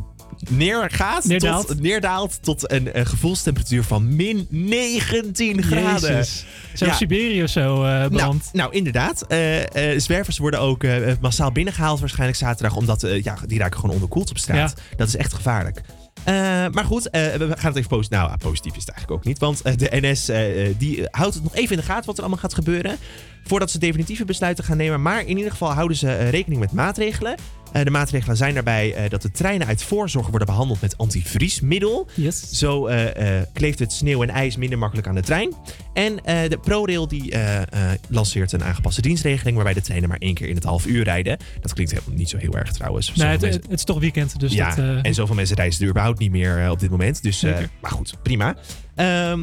neergaat.
Neerdaalt.
Tot, neerdaalt tot een, een gevoelstemperatuur van min 19 graden.
Jezus. Zo
Ja.
Siberië of zo
Nou,
brand.
nou, inderdaad. Eh, zwervers worden ook massaal binnengehaald waarschijnlijk zaterdag. Omdat ja, die raken gewoon onderkoeld op straat. Dat is echt gevaarlijk. Maar goed, we gaan het even positief. Nou, positief is het eigenlijk ook niet. Want de NS die houdt het nog even in de gaten wat er allemaal gaat gebeuren. Voordat ze definitieve besluiten gaan nemen. Maar in ieder geval houden ze rekening met maatregelen. Eh, de maatregelen zijn daarbij eh, dat de treinen uit voorzorg worden behandeld met antivriesmiddel. Zo eh, kleeft het sneeuw en ijs minder makkelijk aan de trein. En de ProRail die lanceert een aangepaste dienstregeling waarbij de treinen maar één keer in het half uur rijden. Dat klinkt helemaal niet zo heel erg trouwens.
Nee, het,
mensen-
het, het is toch weekend, dus
ja,
dat...
en zoveel mensen reizen er überhaupt niet meer op dit moment. Dus, maar goed, prima. Ehm,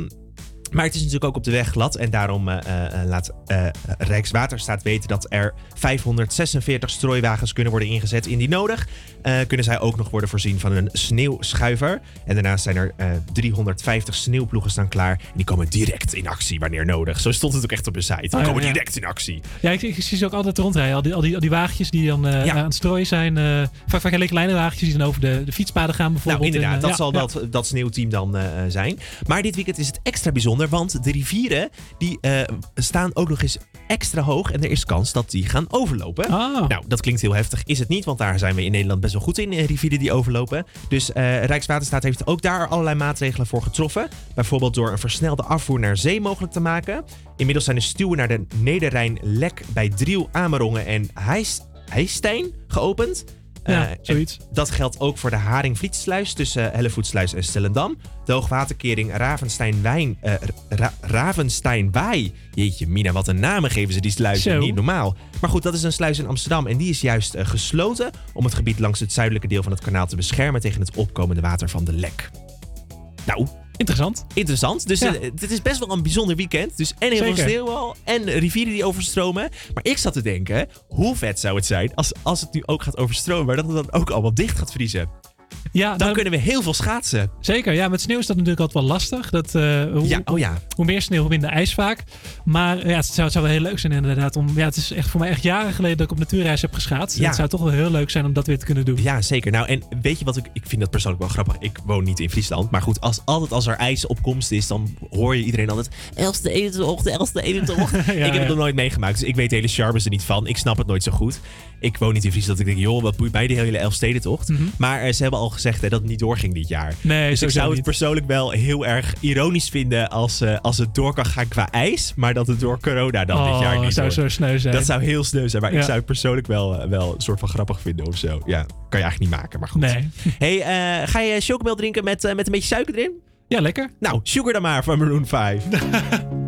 maar het is natuurlijk ook op de weg glad. En daarom eh, eh, laat eh, Rijkswaterstaat weten dat er 546 strooiwagens kunnen worden ingezet indien nodig. Eh, kunnen zij ook nog worden voorzien van een sneeuwschuiver. En daarnaast zijn er eh, 350 sneeuwploegen staan klaar. En die komen direct in actie wanneer nodig. Zo stond het ook echt op de site. Die
Ah,
komen
ja.
direct in actie.
Ja, ik, ik zie ze ook altijd rondrijden. Al die, al die, al die wagentjes die dan eh, aan het strooien zijn. eh vaak, vaak hele kleine wagentjes die dan over de, de fietspaden gaan
Nou,
bijvoorbeeld.
inderdaad,
En,
dat
eh,
zal dat, dat sneeuwteam dan eh, zijn. Maar dit weekend is het extra bijzonder, want de rivieren die eh, staan ook nog eens extra hoog en er is kans dat die gaan overlopen.
Ah.
Nou, dat klinkt heel heftig. Is het niet, want daar zijn we in Nederland best wel goed in, eh, rivieren die overlopen. Dus eh, Rijkswaterstaat heeft ook daar allerlei maatregelen voor getroffen. Bijvoorbeeld door een versnelde afvoer naar zee mogelijk te maken. Inmiddels zijn de stuwen naar de Nederrijn-Lek bij Driel, Amerongen en Heis- Heistijn geopend.
Ja,
Eh,
zoiets.
Dat geldt ook voor de Haringvlietsluis tussen Hellevoetsluis en Stellendam. De hoogwaterkering Ravenstein-Wijn... eh, Ra- Ravenstein-Waai. Jeetje, Mina, wat een namen geven ze die sluizen.
Zo.
Niet normaal. Maar goed, dat is een sluis in Amsterdam. En die is juist eh, gesloten om het gebied langs het zuidelijke deel van het kanaal te beschermen tegen het opkomende water van de Lek. Nou,
Interessant.
Interessant. Dus
Ja.
eh, dit is best wel een bijzonder weekend. Dus en heel veel
Zeker.
sneeuw al. En rivieren die overstromen. Maar ik zat te denken, hoe vet zou het zijn als, als het nu ook gaat overstromen. Maar dat het dan ook allemaal dicht gaat vriezen.
Ja,
Dan kunnen we heel veel schaatsen.
Zeker, ja, met sneeuw is dat natuurlijk altijd wel lastig. Dat, eh, hoe,
Ja, oh ja.
hoe meer sneeuw, hoe minder ijs vaak. Maar ja, het zou, het zou wel heel leuk zijn inderdaad. Om, ja, het is echt voor mij echt jaren geleden dat ik op natuurreis heb geschaatst.
Ja.
Het zou toch wel heel leuk zijn om dat weer te kunnen doen.
Ja, zeker. Nou, en weet je wat ik... Ik vind dat persoonlijk wel grappig. Ik woon niet in Friesland. Maar goed, als, altijd als er ijs op komst is... dan hoor je iedereen altijd... Elfste, ene elfste, ene ik heb
ja.
het nog nooit meegemaakt. Dus ik weet de hele charmes er niet van. Ik snap het nooit zo goed. Ik woon niet in Friesland. Ik denk, joh, wat boeit mij die hele Elfstedentocht?
Mhm.
Maar eh, ze hebben al gezegd hè, dat het niet doorging dit jaar.
Nee,
dus ik zou het
niet.
persoonlijk wel heel erg ironisch vinden... als, eh, als het door kan gaan qua ijs... maar dat het door corona dan dit jaar
Oh,
niet
zou
door-
zo sneu zijn.
Dat zou heel sneu zijn. Maar ik zou het persoonlijk wel, eh, wel een soort van grappig vinden of zo. Ja, kan je eigenlijk niet maken, maar goed.
Nee.
Hey, eh, ga je chocomel drinken met, met een beetje suiker erin?
Ja, lekker.
Nou, sugar dan maar van Maroon 5.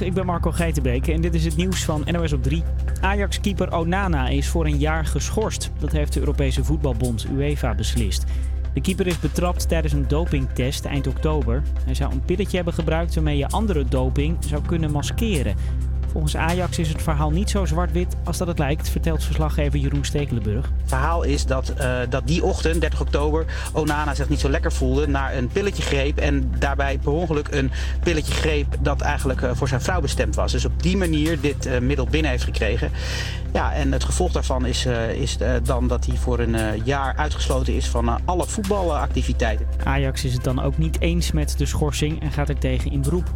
Ik ben Marco Geitenbeek en dit is het nieuws van NOS op 3. Ajax-keeper Onana is voor een jaar geschorst. Dat heeft de Europese voetbalbond UEFA beslist. De keeper is betrapt tijdens een dopingtest eind oktober. Hij zou een pilletje hebben gebruikt waarmee je andere doping zou kunnen maskeren. Volgens Ajax is het verhaal niet zo zwart-wit als dat het lijkt, vertelt verslaggever Jeroen Stekelenburg.
Het verhaal is dat, eh, dat die ochtend, 30 oktober, Onana zich niet zo lekker voelde, naar een pilletje greep en daarbij per ongeluk een pilletje greep dat eigenlijk eh, voor zijn vrouw bestemd was. Dus op die manier dit eh, middel binnen heeft gekregen. Ja, en het gevolg daarvan is, is dan dat hij voor een jaar uitgesloten is van alle voetbalactiviteiten.
Ajax is het dan ook niet eens met de schorsing en gaat er tegen in beroep.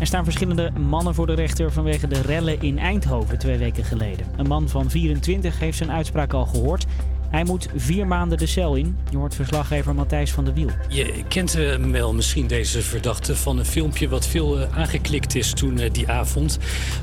Er staan verschillende mannen voor de rechter vanwege de rellen in Eindhoven twee weken geleden. Een man van 24 heeft zijn uitspraak al gehoord. Hij moet vier maanden de cel in. Je hoort verslaggever Matthijs van der Wiel.
Je kent hem wel misschien deze verdachte van een filmpje wat veel eh, aangeklikt is toen eh, die avond.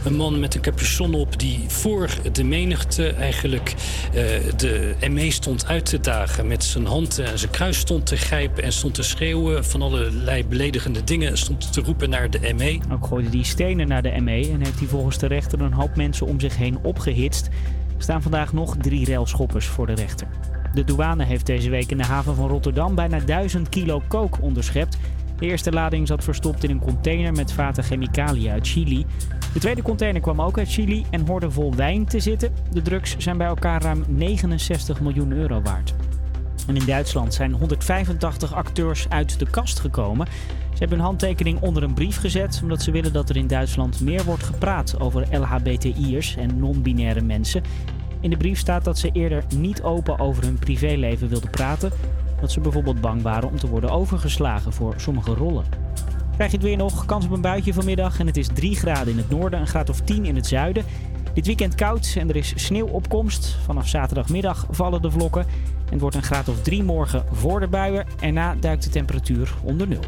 Een man met een capuchon op die voor de menigte eigenlijk eh, de ME stond uit te dagen. Met zijn hand en zijn kruis stond te grijpen en stond te schreeuwen. Van allerlei beledigende dingen stond te roepen naar de ME.
Ook gooide hij stenen naar de ME en heeft hij volgens de rechter een hoop mensen om zich heen opgehitst. Staan vandaag nog drie railschoppers voor de rechter. De douane heeft deze week in de haven van Rotterdam bijna 1000 kilo kook onderschept. De eerste lading zat verstopt in een container met vaten chemicaliën uit Chili. De tweede container kwam ook uit Chili en hoorde vol wijn te zitten. De drugs zijn bij elkaar ruim 69 miljoen euro waard. En in Duitsland zijn 185 acteurs uit de kast gekomen. Ze hebben hun handtekening onder een brief gezet omdat ze willen dat er in Duitsland meer wordt gepraat over LHBTI'ers en non-binaire mensen. In de brief staat dat ze eerder niet open over hun privéleven wilden praten, dat ze bijvoorbeeld bang waren om te worden overgeslagen voor sommige rollen. Krijg je het weer nog? Kans op een buitje vanmiddag en het is 3 graden in het noorden, een graad of 10 in het zuiden. Dit weekend koud en er is sneeuwopkomst. Vanaf zaterdagmiddag vallen de vlokken en het wordt een graad of 3 morgen voor de buien. Erna duikt de temperatuur onder nul.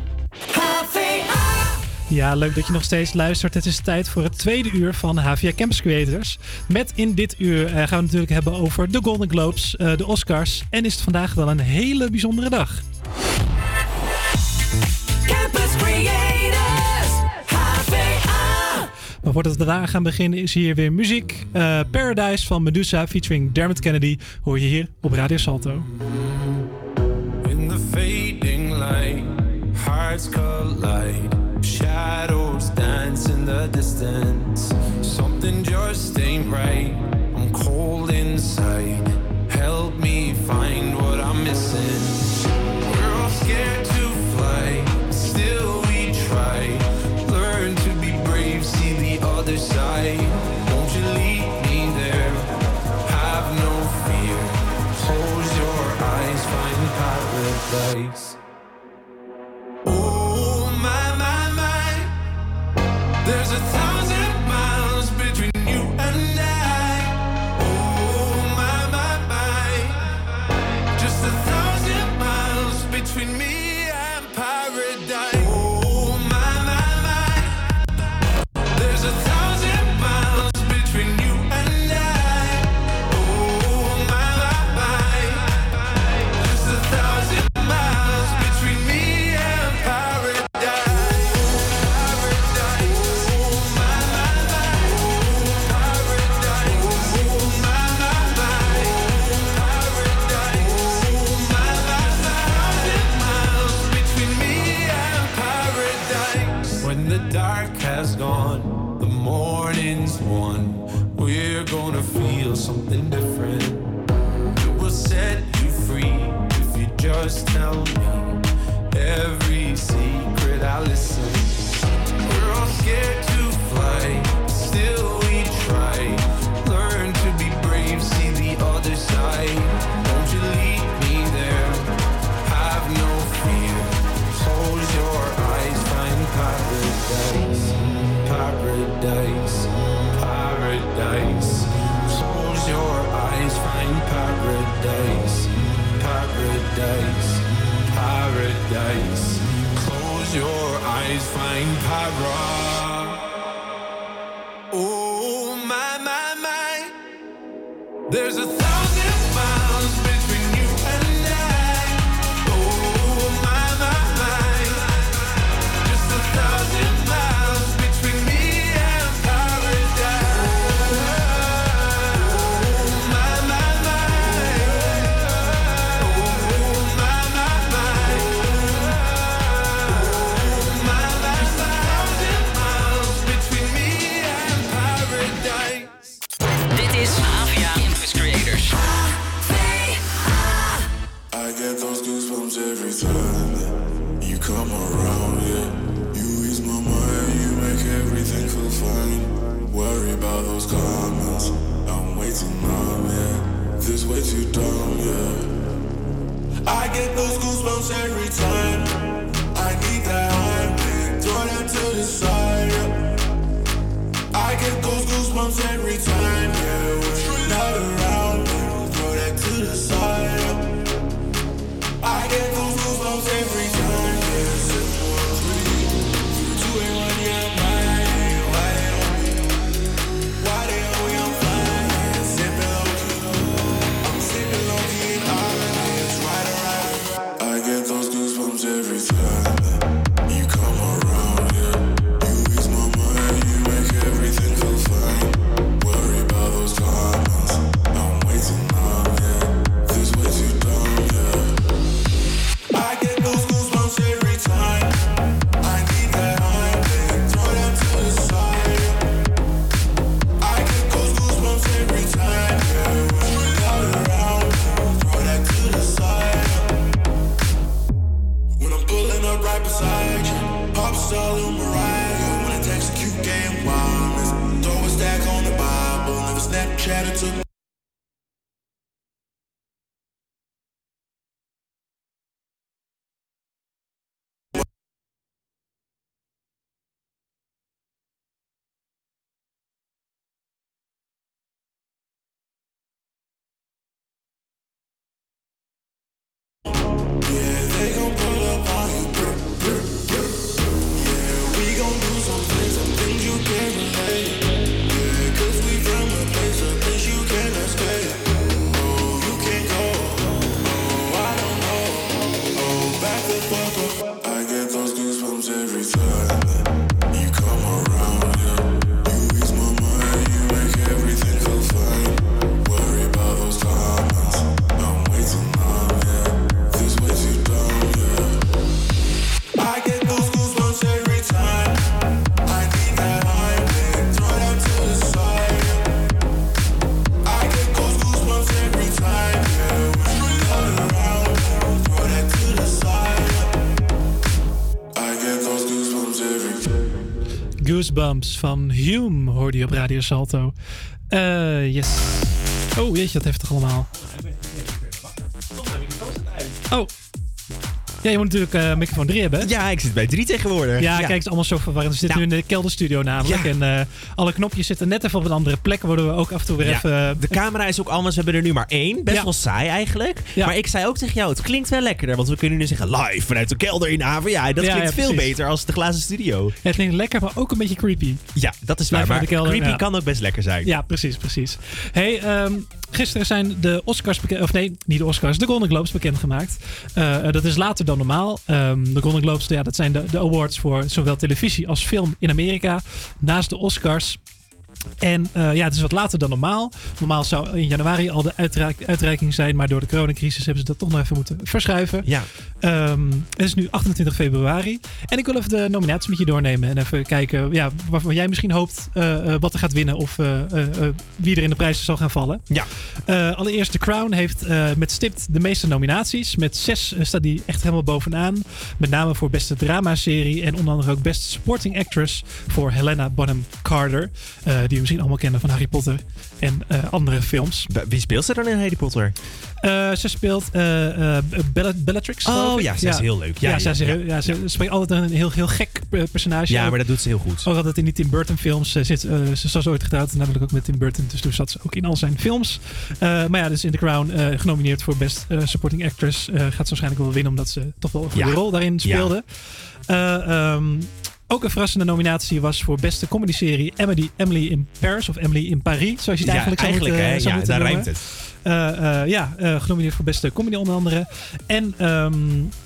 Ja, leuk dat je nog steeds luistert. Het is tijd voor het tweede uur van HVA Campus Creators. Met in dit uur eh, gaan we het natuurlijk hebben over de Golden Globes, eh, de Oscars. En is het vandaag wel een hele bijzondere dag.
Campus Creators, HVA.
Maar voordat we daar gaan beginnen is hier weer muziek. Eh, Paradise van Medusa featuring Dermot Kennedy hoor je hier op Radio Salto.
Hearts collide. Shadows dance in the distance. Something just ain't right. I'm cold inside. Help me find what I'm missing. We're all scared to fly, still we try. Learn to be brave, see the other side. Won't you lead me there? Have no fear. Close your eyes, find paradise. Every
time you come around, yeah. You ease my mind, you make everything feel fine. Worry about those comments, I'm way too numb, yeah. This way too dumb, yeah. I get those goosebumps every time. I need that high. Throw that to the side, yeah. I get those goosebumps every time,
Van Hume hoorde je op Radio Salto. Eh, yes. Oh, jeetje, dat heftig allemaal. Oh. Ja, je moet natuurlijk eh microfoon 3 hebben.
Ja, ik zit bij 3 tegenwoordig.
Ja, kijk, het is allemaal zo verwarrend. We zitten nu in de kelderstudio namelijk.
Ja.
En eh, alle knopjes zitten net even op een andere plek. Worden we ook af en toe weer
Ja,
even... eh,
de camera is ook anders. We hebben er nu maar één. Best wel saai eigenlijk. Maar ik zei ook tegen jou, het klinkt wel lekkerder. Want we kunnen nu zeggen live vanuit de kelder in Haven. Ja, dat klinkt veel beter als de glazen studio.
Het klinkt lekker, maar ook een beetje creepy.
Ja, dat is
Live
waar. Maar
de kelder,
creepy kan ook best lekker zijn.
Ja, precies, precies. Hey, ehm, gisteren zijn de Oscars bekend, of nee, niet de Oscars, de Golden Globes bekendgemaakt. Eh, dat is later dan normaal. Ehm, de Golden Globes, ja, dat zijn de, de awards voor zowel televisie als film in Amerika. Naast de Oscars. En eh, ja, het is wat later dan normaal. Normaal zou in januari al de uitreik- uitreiking zijn, maar door de coronacrisis hebben ze dat toch nog even moeten verschuiven.
Ja.
Ehm, het is nu 28 februari. En ik wil even de nominaties met je doornemen. En even kijken ja, waarvan jij misschien hoopt eh, eh, wat er gaat winnen. Of wie er in de prijzen zal gaan vallen.
Ja.
Allereerst The Crown heeft met stipt de meeste nominaties. Met zes staat die echt helemaal bovenaan. Met name voor beste dramaserie. En onder andere ook beste supporting actress voor Helena Bonham Carter. Die we misschien allemaal kennen van Harry Potter en eh, andere films.
Wie speelt ze dan in Harry Potter?
Eh, ze speelt eh, Bella- Bellatrix.
Oh, ja, zij is heel leuk. Ja,
Ja, ze spreekt altijd een heel, heel gek personage.
Ja, maar dat doet ze heel goed.
Ook altijd in die Tim Burton films zit. ze was ooit getrouwd, namelijk ook met Tim Burton. Dus toen zat ze ook in al zijn films. Maar ja, dus in The Crown genomineerd voor Best Supporting Actress. gaat ze waarschijnlijk wel winnen, omdat ze toch wel een goede rol daarin speelde. Ehm, ook een verrassende nominatie was voor beste comedyserie Emily, Emily in Paris of Emily in Paris, zoals je het
Ja,
eigenlijk zou
eigenlijk,
moeten,
hè?
zou
Ja,
moeten
daar
noemen.
rijmt het.
Eh, eh, ja, eh, genomineerd voor beste comedy onder andere. En ehm,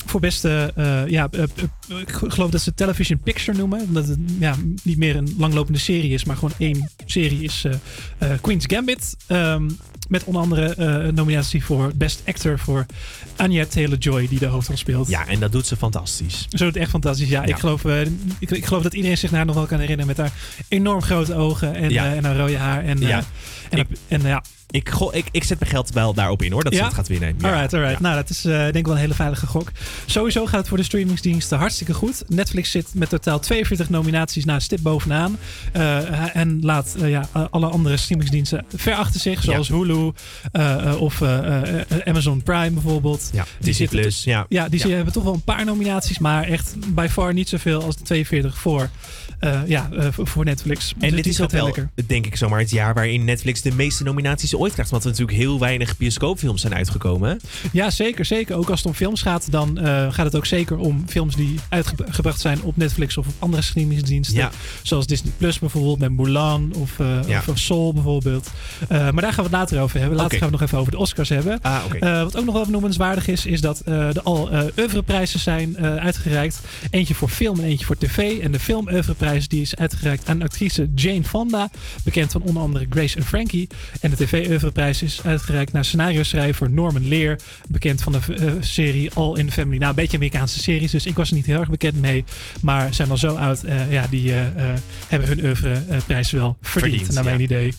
voor beste, eh, ja, eh, eh, ik geloof dat ze television picture noemen. Omdat het ja, niet meer een langlopende serie is, maar gewoon één serie is eh, eh, Queen's Gambit. Ehm, met onder andere eh, een nominatie voor best actor voor Anya Taylor-Joy, die de hoofdrol speelt.
Ja, en dat doet ze fantastisch.
Zo doet het echt fantastisch. Ja,
Ja.
Ik, geloof, eh, ik, ik geloof dat iedereen zich daar nog wel kan herinneren met haar enorm grote ogen en,
Ja.
eh, en haar rode haar. En,
Ja.
en, en ja,
Ik, ik, ik zet mijn geld wel daarop in hoor, dat ze
Ja?
het gaat winnen. Ja.
Alright, alright. Nou, dat is denk ik wel een hele veilige gok. Sowieso gaat het voor de streamingsdiensten hartstikke goed. Netflix zit met totaal 42 nominaties na stip bovenaan. En laat ja, alle andere streamingsdiensten ver achter zich. Zoals Hulu eh, eh, of eh, Amazon Prime bijvoorbeeld.
Ja, Disney
zitten-
Plus, ja.
Ja, die
Ja.
hebben toch wel een paar nominaties. Maar echt by far niet zoveel als de 42 voor, ja, voor- Netflix.
En
Dus
dit
die
is ook wel,
lekker.
denk ik, zomaar het jaar waarin Netflix de meeste nominaties ooit krijgt. Want er natuurlijk heel weinig bioscoopfilms zijn uitgekomen.
Ja, zeker, zeker. Ook als het om films gaat, dan gaat het ook zeker om films die uitgebracht zijn op Netflix of op andere streamingsdiensten.
Ja.
Zoals Disney Plus bijvoorbeeld met Mulan of,
Ja.
of Soul bijvoorbeeld. Maar daar gaan we het later over hebben. Later gaan we nog even over de Oscars hebben.
Ah.
Eh, wat ook nog wel benoemenswaardig is, is dat eh er al eh oeuvreprijzen zijn uitgereikt. Eentje voor film en eentje voor tv. En de film oeuvreprijs die is uitgereikt aan actrice Jane Fonda. Bekend van onder andere Grace en Frankie. En de tv oeuvreprijs is uitgereikt naar scenario schrijver Norman Lear. Bekend van de serie All in the Family. Nou, een beetje Amerikaanse series, dus ik was er niet heel erg bekend mee. Maar zijn al zo oud, ja, die hebben hun oeuvreprijs wel verdiend,
Verdiend,
naar mijn
ja.
idee.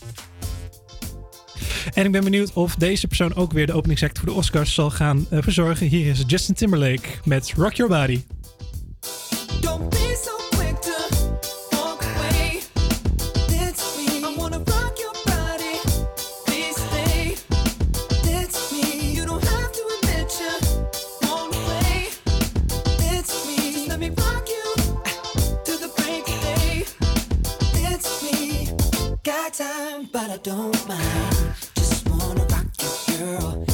En ik ben benieuwd of deze persoon ook weer de openingsact voor de Oscars zal gaan eh, verzorgen. Hier is Justin Timberlake met Rock Your Body.
Time, but I don't mind. Just wanna rock you, girl.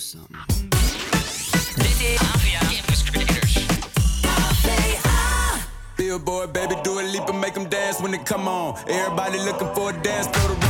Something.
Billboard, baby, do a leap and make them dance when they come on. Everybody looking for a dance floor to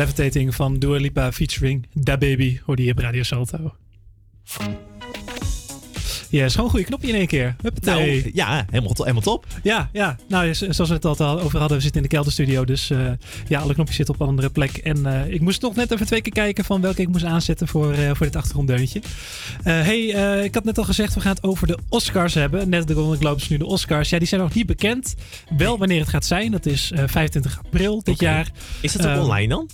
levitating.
Van Dua Lipa featuring Da Baby hoorde je op Radio Salto. Ja, is gewoon een goede knopje in één keer. Huppatee.
Nou, ja, helemaal, to- helemaal top.
Ja, ja. Nou, zoals we het al over hadden, we zitten in de kelderstudio. Dus eh, ja, alle knopjes zitten op een andere plek. En eh, ik moest nog net even twee keer kijken van welke ik moest aanzetten voor, eh, voor dit achtergronddeuntje. Hey, ik had net al gezegd, we gaan het over de Oscars hebben. Net de Golden Globes, nu de Oscars. Ja, die zijn nog niet bekend. Wel wanneer het gaat zijn. Dat is eh, 25 april dit jaar.
Is dat ook online dan?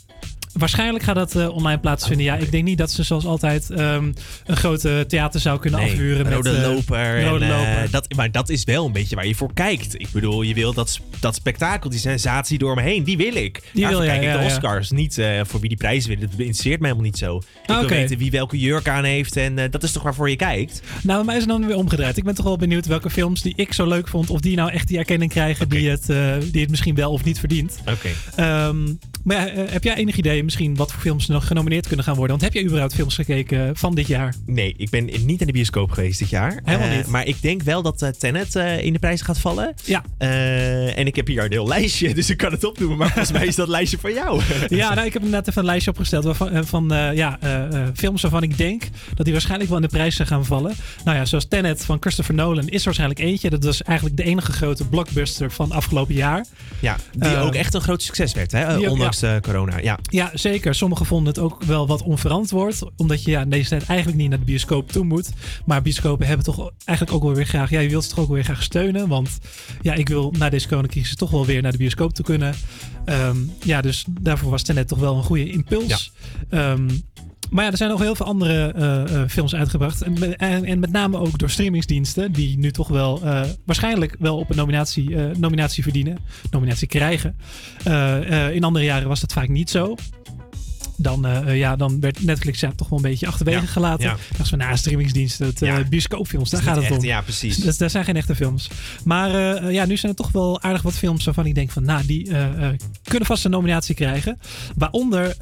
Waarschijnlijk gaat dat eh, online plaatsvinden. Ja, ik denk niet dat ze zoals altijd ehm, een grote theaterzaal kunnen
Nee,
afhuren.
rode
met, eh,
loper.
Rode
en, eh,
loper.
dat, maar dat is wel een beetje waar je voor kijkt. Ik bedoel, je wil dat, dat spektakel, die sensatie door me heen, die wil ik.
Die
Daarvoor
wil
kijk ik
ja,
de
ja.
Oscars. Niet voor wie die prijzen winnen. Dat interesseert mij helemaal niet zo. Ik
Ah,
wil
oké.
weten wie welke jurk aan heeft. En dat is toch waarvoor je kijkt?
Nou, bij mij is het dan weer omgedraaid. Ik ben toch wel benieuwd welke films die ik zo leuk vond, of die nou echt die erkenning krijgen die, het, die het misschien wel of niet verdient.
Oké.
Ehm, maar heb jij enig idee misschien wat voor films nog genomineerd kunnen gaan worden? Want heb je überhaupt films gekeken van dit jaar?
Nee, ik ben niet naar de bioscoop geweest dit jaar.
Helemaal
Eh,
niet.
maar ik denk wel dat eh, Tenet eh, in de prijs gaat vallen.
Ja.
En ik heb hier een heel lijstje, dus ik kan het opnoemen. Maar volgens mij is dat lijstje voor jou.
Ja, nou, ik heb net even een lijstje opgesteld waarvan, van ja, films waarvan ik denk dat die waarschijnlijk wel in de prijs gaan vallen. Nou ja, zoals Tenet van Christopher Nolan is waarschijnlijk eentje. Dat was eigenlijk de enige grote blockbuster van afgelopen jaar.
Ja, die ook echt een groot succes werd, hè?
ook-
ondanks
ja.
corona. Ja.
Ja, zeker. Sommigen vonden het ook wel wat onverantwoord. Omdat je ja, in deze tijd eigenlijk niet naar de bioscoop toe moet. Maar bioscopen hebben toch eigenlijk ook wel weer graag... Ja, je wilt ze toch ook weer graag steunen. Want ja, ik wil na deze coronacrisis toch wel weer naar de bioscoop toe kunnen. Ehm, ja, dus daarvoor was Tenet toch wel een goede impuls. Ehm, maar ja, er zijn nog heel veel andere eh, eh, films uitgebracht. En, met- en, en met name ook door streamingsdiensten. Die nu toch wel eh, waarschijnlijk wel op een nominatie, nominatie verdienen. Nominatie krijgen. In andere jaren was dat vaak niet zo. Dan, ja, dan werd Netflix ja, toch wel een beetje achterwege
Ja,
gelaten.
ja.
Dacht ze, nou, streamingsdiensten, het, bioscoopfilms, daar gaat het
echt,
om.
ja, precies.
Dus daar zijn geen echte films. Maar ja, nu zijn er toch wel aardig wat films waarvan ik denk van, nou, die kunnen vast een nominatie krijgen. Waaronder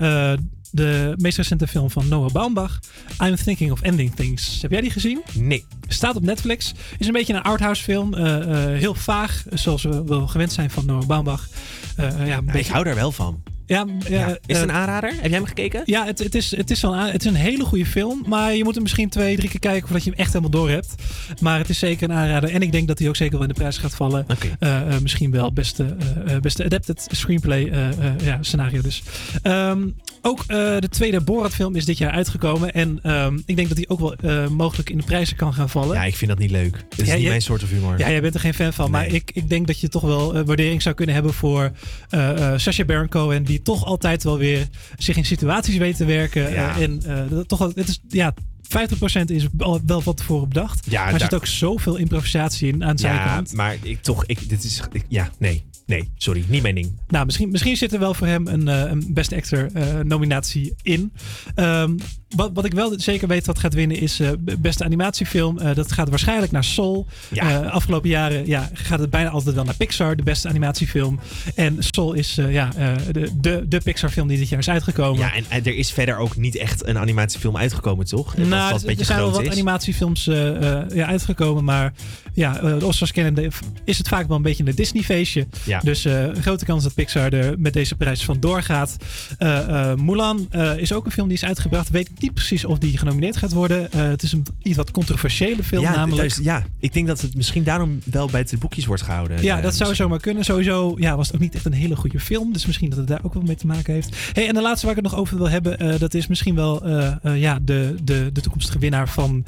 de meest recente film van Noah Baumbach, I'm Thinking of Ending Things. Heb jij die gezien?
Nee.
Staat op Netflix. Is een beetje een arthouse film. eh, eh, heel vaag, zoals we wel gewend zijn van Noah Baumbach. Eh, ja, een
Ik
beetje,
hou daar wel van.
Ja,
Ja.
ja,
Is het een
eh,
aanrader? Heb jij hem gekeken?
ja, het, het, is, het, is wel een, het is een hele goede film. Maar je moet hem misschien twee, drie keer kijken voordat je hem echt helemaal door hebt. Maar het is zeker een aanrader. En ik denk dat hij ook zeker wel in de prijs gaat vallen. Eh, eh, misschien wel beste, eh, eh, beste adapted screenplay eh, eh, ja, scenario dus. Ehm, ook eh, de tweede Borat film is dit jaar uitgekomen. En ehm, ik denk dat hij ook wel eh, mogelijk in de prijzen kan gaan vallen.
Ja, ik vind dat niet leuk. Dat is
Ja,
niet
je-
mijn soort of humor.
Ja, jij bent er geen fan van. Maar ik, ik denk dat je toch wel eh, waardering zou kunnen hebben voor eh eh Sacha Baron Cohen. Die toch altijd wel weer zich in situaties weet te werken.
Ja.
Eh, en eh, toch het is, ja, 50% is wel wat tevoren bedacht.
Ja,
maar er zit ook zoveel improvisatie in aan zijn
Ja,
kant.
maar ik toch, ik, dit is, ik- ja, nee, nee, sorry, niet mijn ding.
Nou, misschien, misschien zit er wel voor hem een, eh, een Best Actor eh, nominatie in. Ehm, wat, wat ik wel zeker weet wat gaat winnen is eh, beste animatiefilm. Dat gaat waarschijnlijk naar Soul.
Ja.
Afgelopen jaren ja, gaat het bijna altijd wel naar Pixar, de beste animatiefilm. En Soul is ja, de, de, de Pixar film die dit jaar is uitgekomen.
Ja, en, en er is verder ook niet echt een animatiefilm uitgekomen, toch? Dat
Nou,
dat
er-
een beetje
er zijn wel wat
is.
animatiefilms ja, uitgekomen, maar ja, eh, de Oscars kennen is het vaak wel een beetje een Disney-feestje.
Ja.
Dus eh, een grote kans dat Pixar er met deze prijs vandoor gaat. Eh, Mulan is ook een film die is uitgebracht. Weet ik niet precies of die genomineerd gaat worden. Het is een iets wat controversiële film
ja,
namelijk.
dus- ja, ik denk dat het misschien daarom wel bij de boekjes wordt gehouden.
Ja, dat zou zomaar kunnen. Sowieso ja, was het ook niet echt een hele goede film. Dus misschien dat het daar ook wel mee te maken heeft. Hey, en de laatste waar ik het nog over wil hebben. dat is misschien wel ja, de, de, de toekomstige winnaar van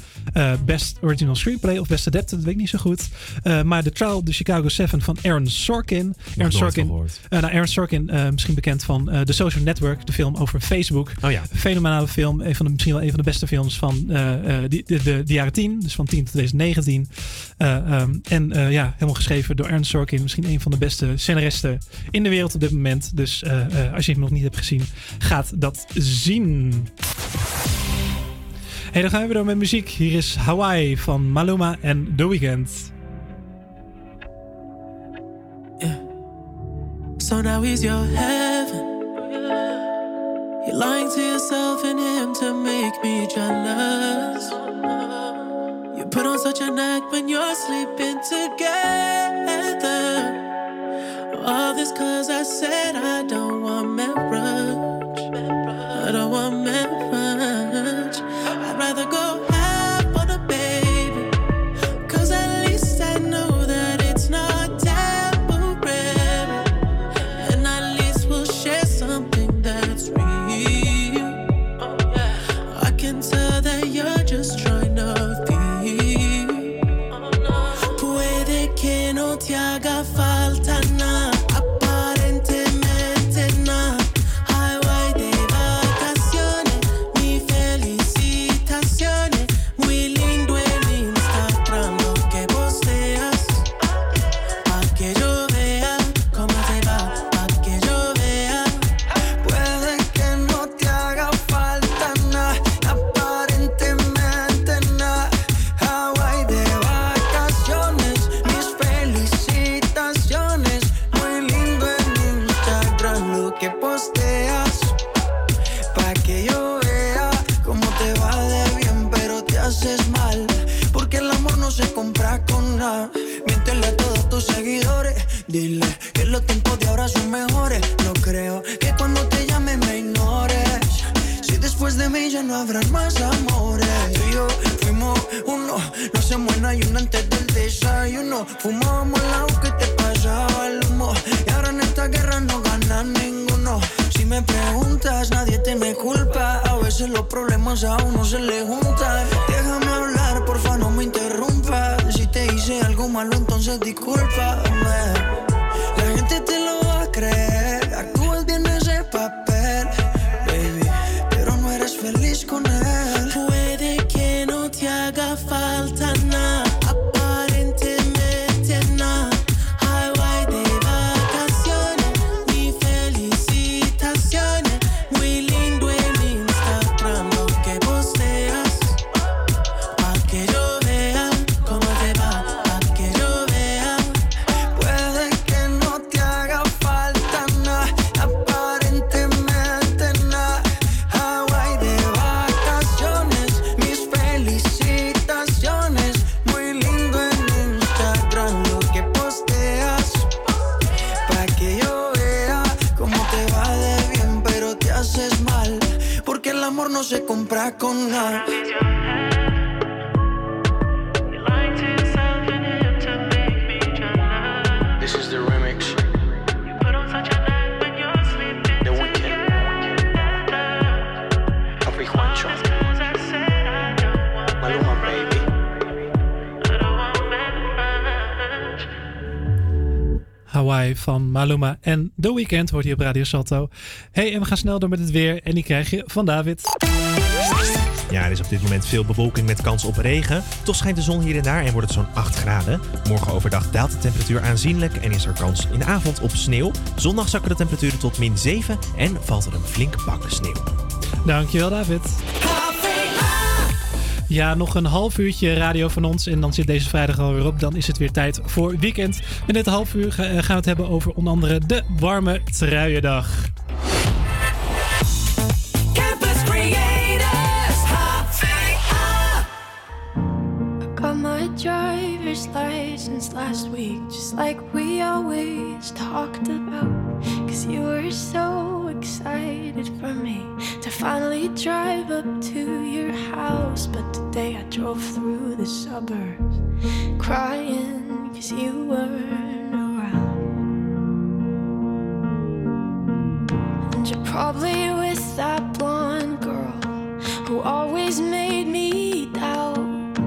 Best Original Screenplay of Best Adapted. Dat weet ik niet zo goed. Eh, maar The Trial of the Chicago 7 van Aaron Sorkin. Aaron
nooit
Sorkin,
van gehoord.
eh, nou, Aaron Sorkin, eh, misschien bekend van eh The Social Network. De film over Facebook.
Oh ja.
Fenomenale film. Een van de, misschien wel een van de beste films van eh, eh, die, de, de, de jaren 10. Dus van 10 tot 2019. Eh, ehm, en eh, ja, helemaal geschreven door Aaron Sorkin. Misschien een van de beste scenaristen in de wereld op dit moment. Dus eh, eh, als je hem nog niet hebt gezien, gaat dat zien. Hey, dan gaan we weer door met muziek. Hier is Hawaii van Maluma en The Weeknd.
So now he's your heaven. You're lying to yourself and him to make me jealous. You put on such an act when you're sleeping together. All this cause I said I don't
Weeknd
wordt hier op Radio Salto. Hey, en we gaan snel door met het weer. En die krijg je van David.
Ja, er is op dit moment veel bewolking met kans op regen. Toch schijnt de zon hier en daar en wordt het zo'n 8 graden. Morgen overdag daalt de temperatuur aanzienlijk en is er kans in de avond op sneeuw. Zondag zakken de temperaturen tot min 7 en valt er een flink pak sneeuw.
Dankjewel, David. Ja, nog een half uurtje radio van ons en dan zit deze vrijdag alweer op. Dan is het weer tijd voor weekend. En dit half uur eh, gaan we het hebben over onder andere de warme truiendag.
Campus Creators, HVA.
Got my driver's license last week, just like we always talked about. Cause you were so excited for me to finally drive up to your house. But today I drove through the suburbs crying cause you weren't around. And you're probably with that blonde girl who always made me doubt.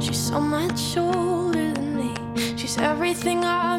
She's so much older than me. She's everything I'm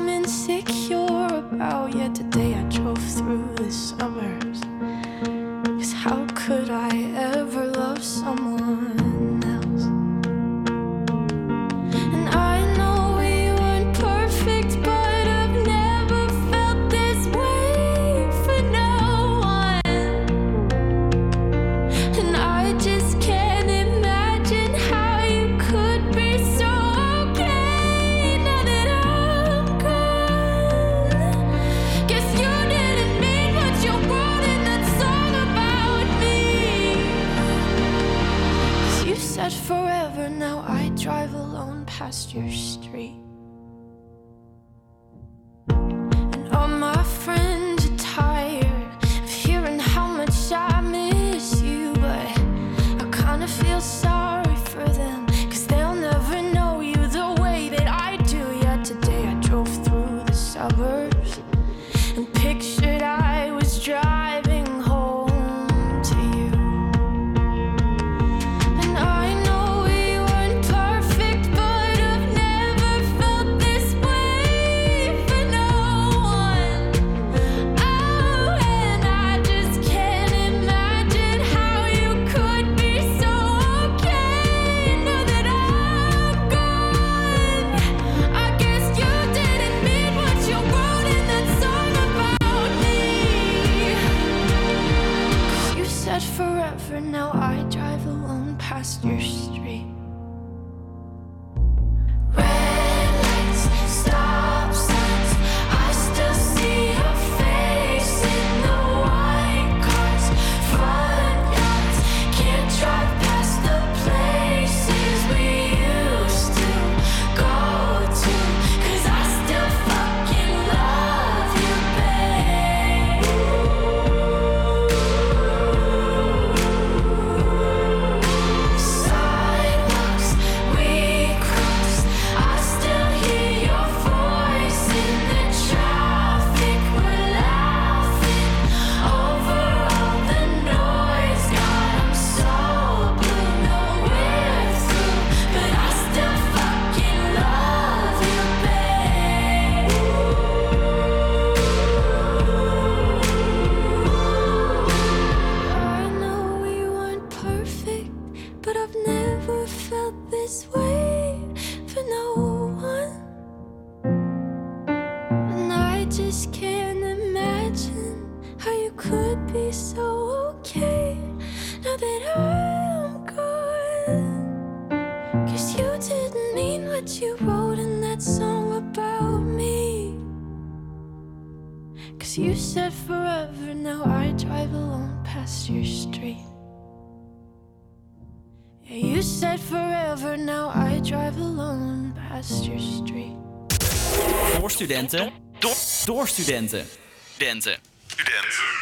Door studenten. Door, door studenten. Studenten.
Studenten.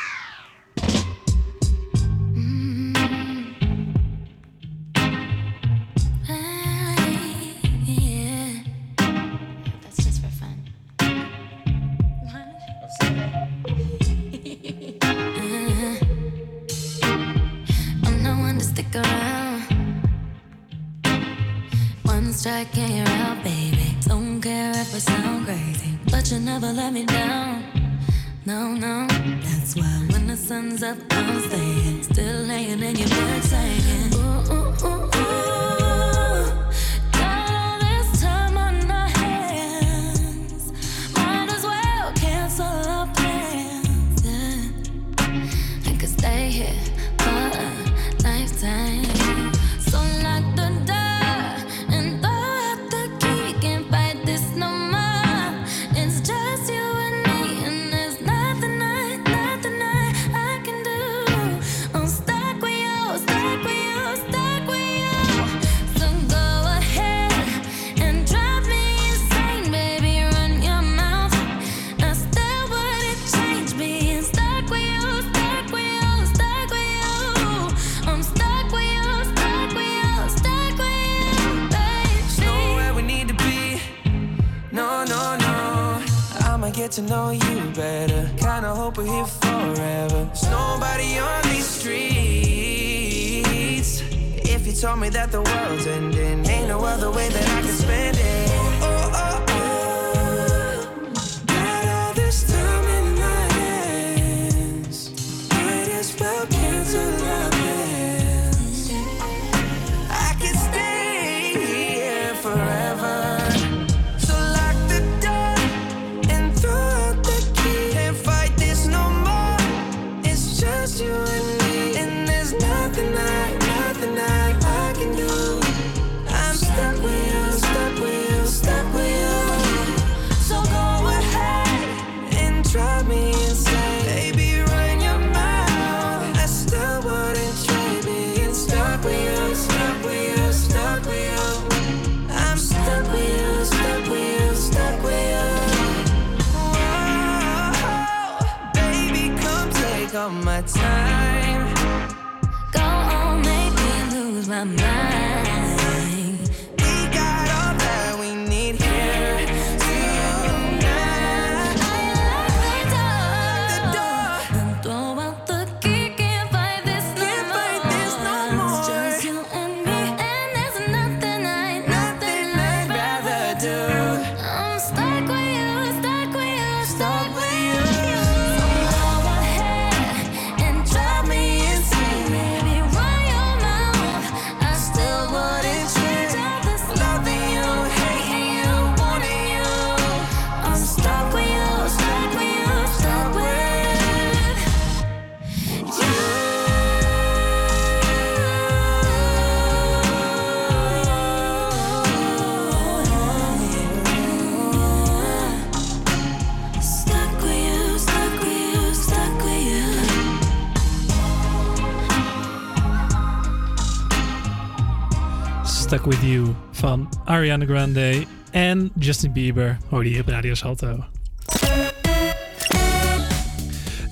With You
van Ariana Grande en Justin Bieber hoorde je op Radio Salto.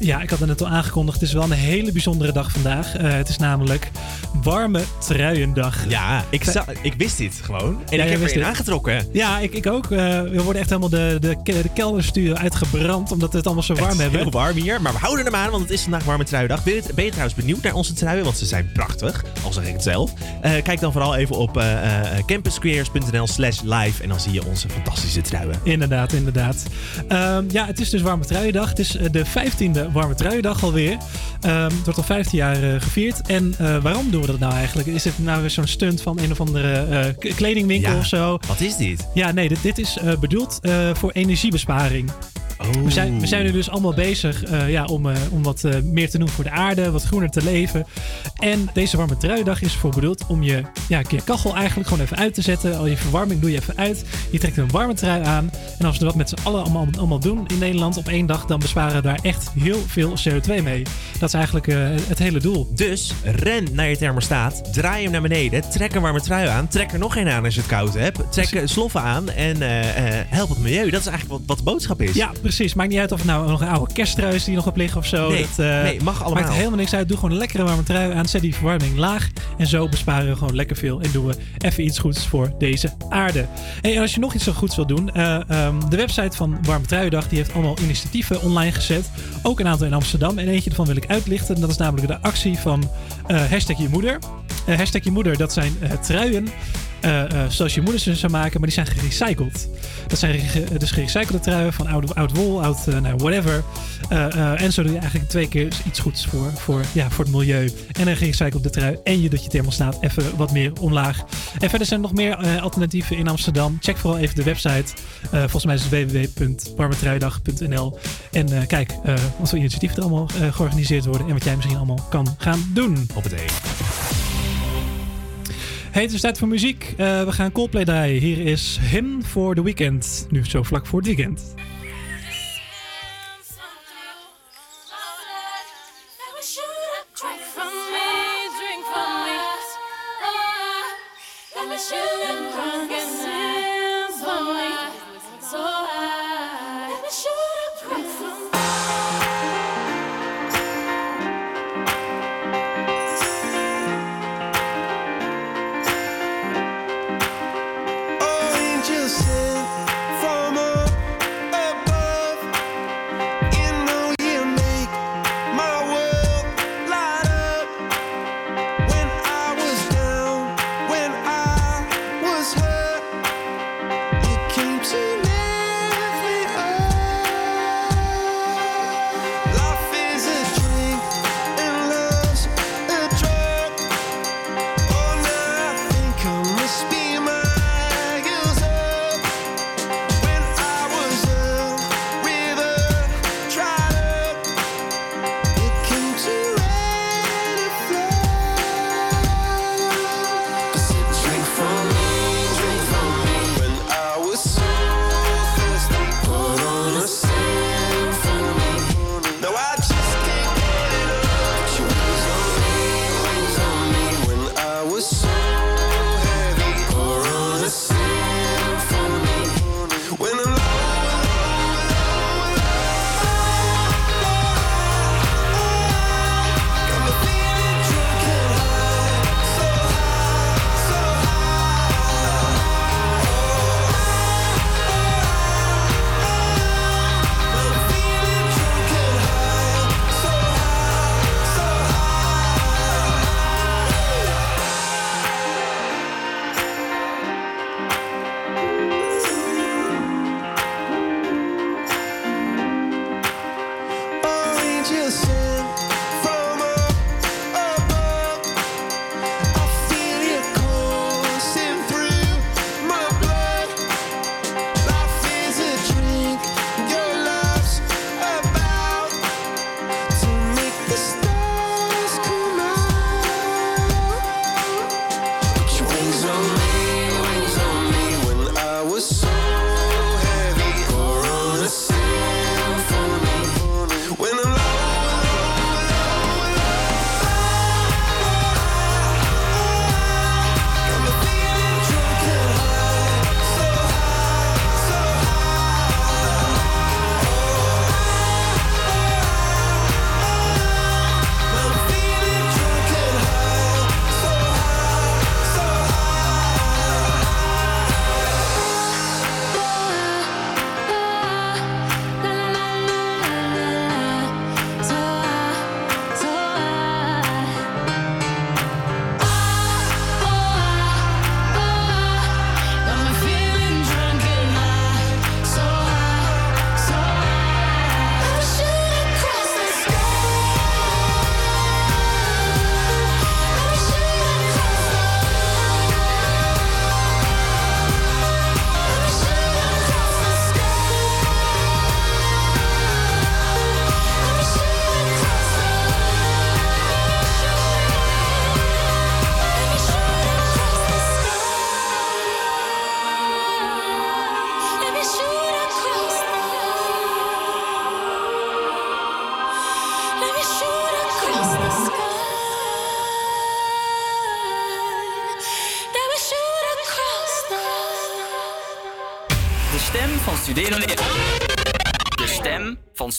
ja, ik had het net al aangekondigd. Het is wel een hele bijzondere dag vandaag. Eh, het is namelijk warme truiendag.
Ja, ik, ik wist dit gewoon. En ik heb er
een
aangetrokken.
Ja, ik, ik ook. Eh, we worden echt helemaal de, de, de kelderstuur uitgebrand. Omdat we het allemaal zo warm
het is
hebben.
Heel warm hier. Maar we houden hem aan, want het is vandaag warme truiendag. Ben je, trouwens benieuwd naar onze truien? Want ze zijn prachtig. Al zeg ik het zelf. Eh, kijk dan vooral even op campusqueers.nl slash live. En dan zie je onze fantastische truien.
Inderdaad, inderdaad. Ehm, ja, het is dus warme truiendag. Het is de 15e warme truiendag alweer. Ehm, het wordt al 15 jaar eh, gevierd. En eh, waarom doen we dat nou eigenlijk? Is dit nou weer zo'n stunt van een of andere eh, kledingwinkel of zo?
Wat is dit?
Ja, nee, dit, dit is bedoeld voor energiebesparing. We, zijn, we zijn nu dus allemaal bezig eh, ja, om, eh, om wat eh, meer te doen voor de aarde, wat groener te leven. En deze warme truidag is ervoor bedoeld om je, ja, je kachel eigenlijk gewoon even uit te zetten. Al je verwarming doe je even uit. Je trekt een warme trui aan. En als we dat met z'n allen allemaal, allemaal doen in Nederland op één dag, dan besparen we daar echt heel veel CO2 mee. Dat is eigenlijk het hele doel.
Dus ren naar je thermostaat, draai hem naar beneden, trek een warme trui aan, trek er nog een aan als je het koud hebt, trek sloffen aan en help het milieu. Dat is eigenlijk wat, wat de boodschap is.
Ja, precies. Maakt niet uit of het nou nog een oude kersttrui is die nog op liggen of zo.
Nee,
dat, eh,
nee, mag allemaal.
Maakt helemaal niks uit. Doe gewoon een lekkere warme trui aan. Zet die verwarming laag. En zo besparen we gewoon lekker veel. En doen we even iets goeds voor deze aarde. Hey, en als je nog iets zo goeds wil doen. eh, ehm, de website van Warme Truiendag die heeft allemaal initiatieven online gezet. Ook een aantal in Amsterdam. En eentje ervan wil ik uitlichten. En dat is namelijk de actie van eh hashtag je moeder. Hashtag je moeder, dat zijn truien. Eh, eh, zoals je moeder ze zou maken, maar die zijn gerecycled. Dat zijn ge- dus gerecyclede truien van oud, oud wol, oud eh, nou, whatever. En zo doe je eigenlijk twee keer iets goeds voor, voor, ja, voor het milieu. En een gerecyclede trui. En je doet je thermostaat even wat meer omlaag. En verder zijn er nog meer alternatieven in Amsterdam. Check vooral even de website. Volgens mij is het www.warmetruidag.nl. En kijk wat voor initiatieven er allemaal georganiseerd worden. En wat jij misschien allemaal kan gaan doen.
Op het één.
Hey, het is tijd voor muziek. Eh, we gaan Coldplay draaien. Hier is Him for the Weekend. Nu zo vlak voor het weekend.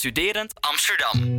Studerend Amsterdam.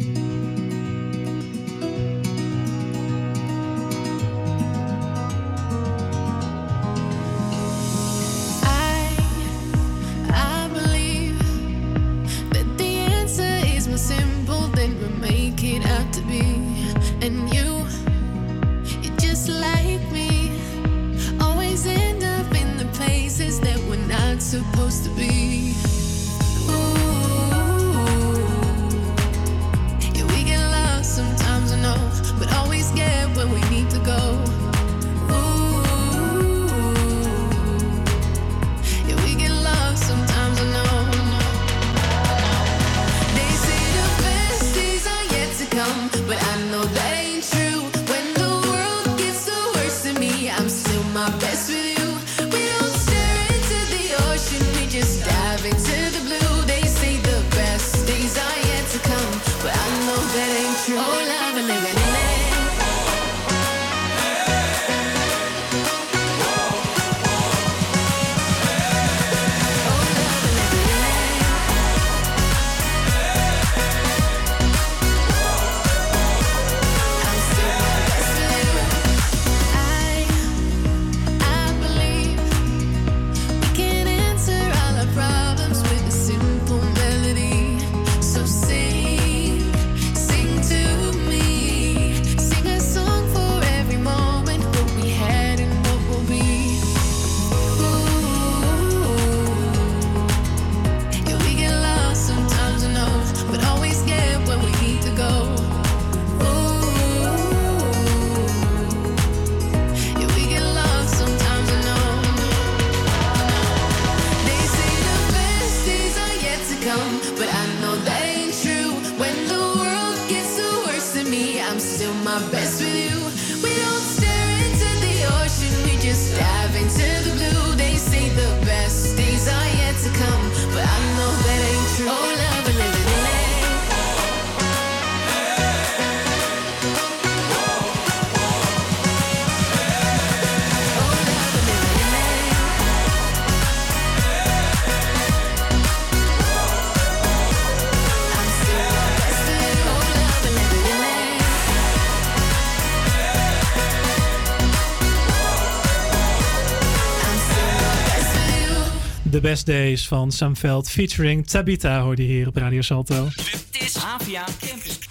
Best Days
van Sam Veld featuring Tabita hoorde hier op Radio Salto.
Dit is Havia Campus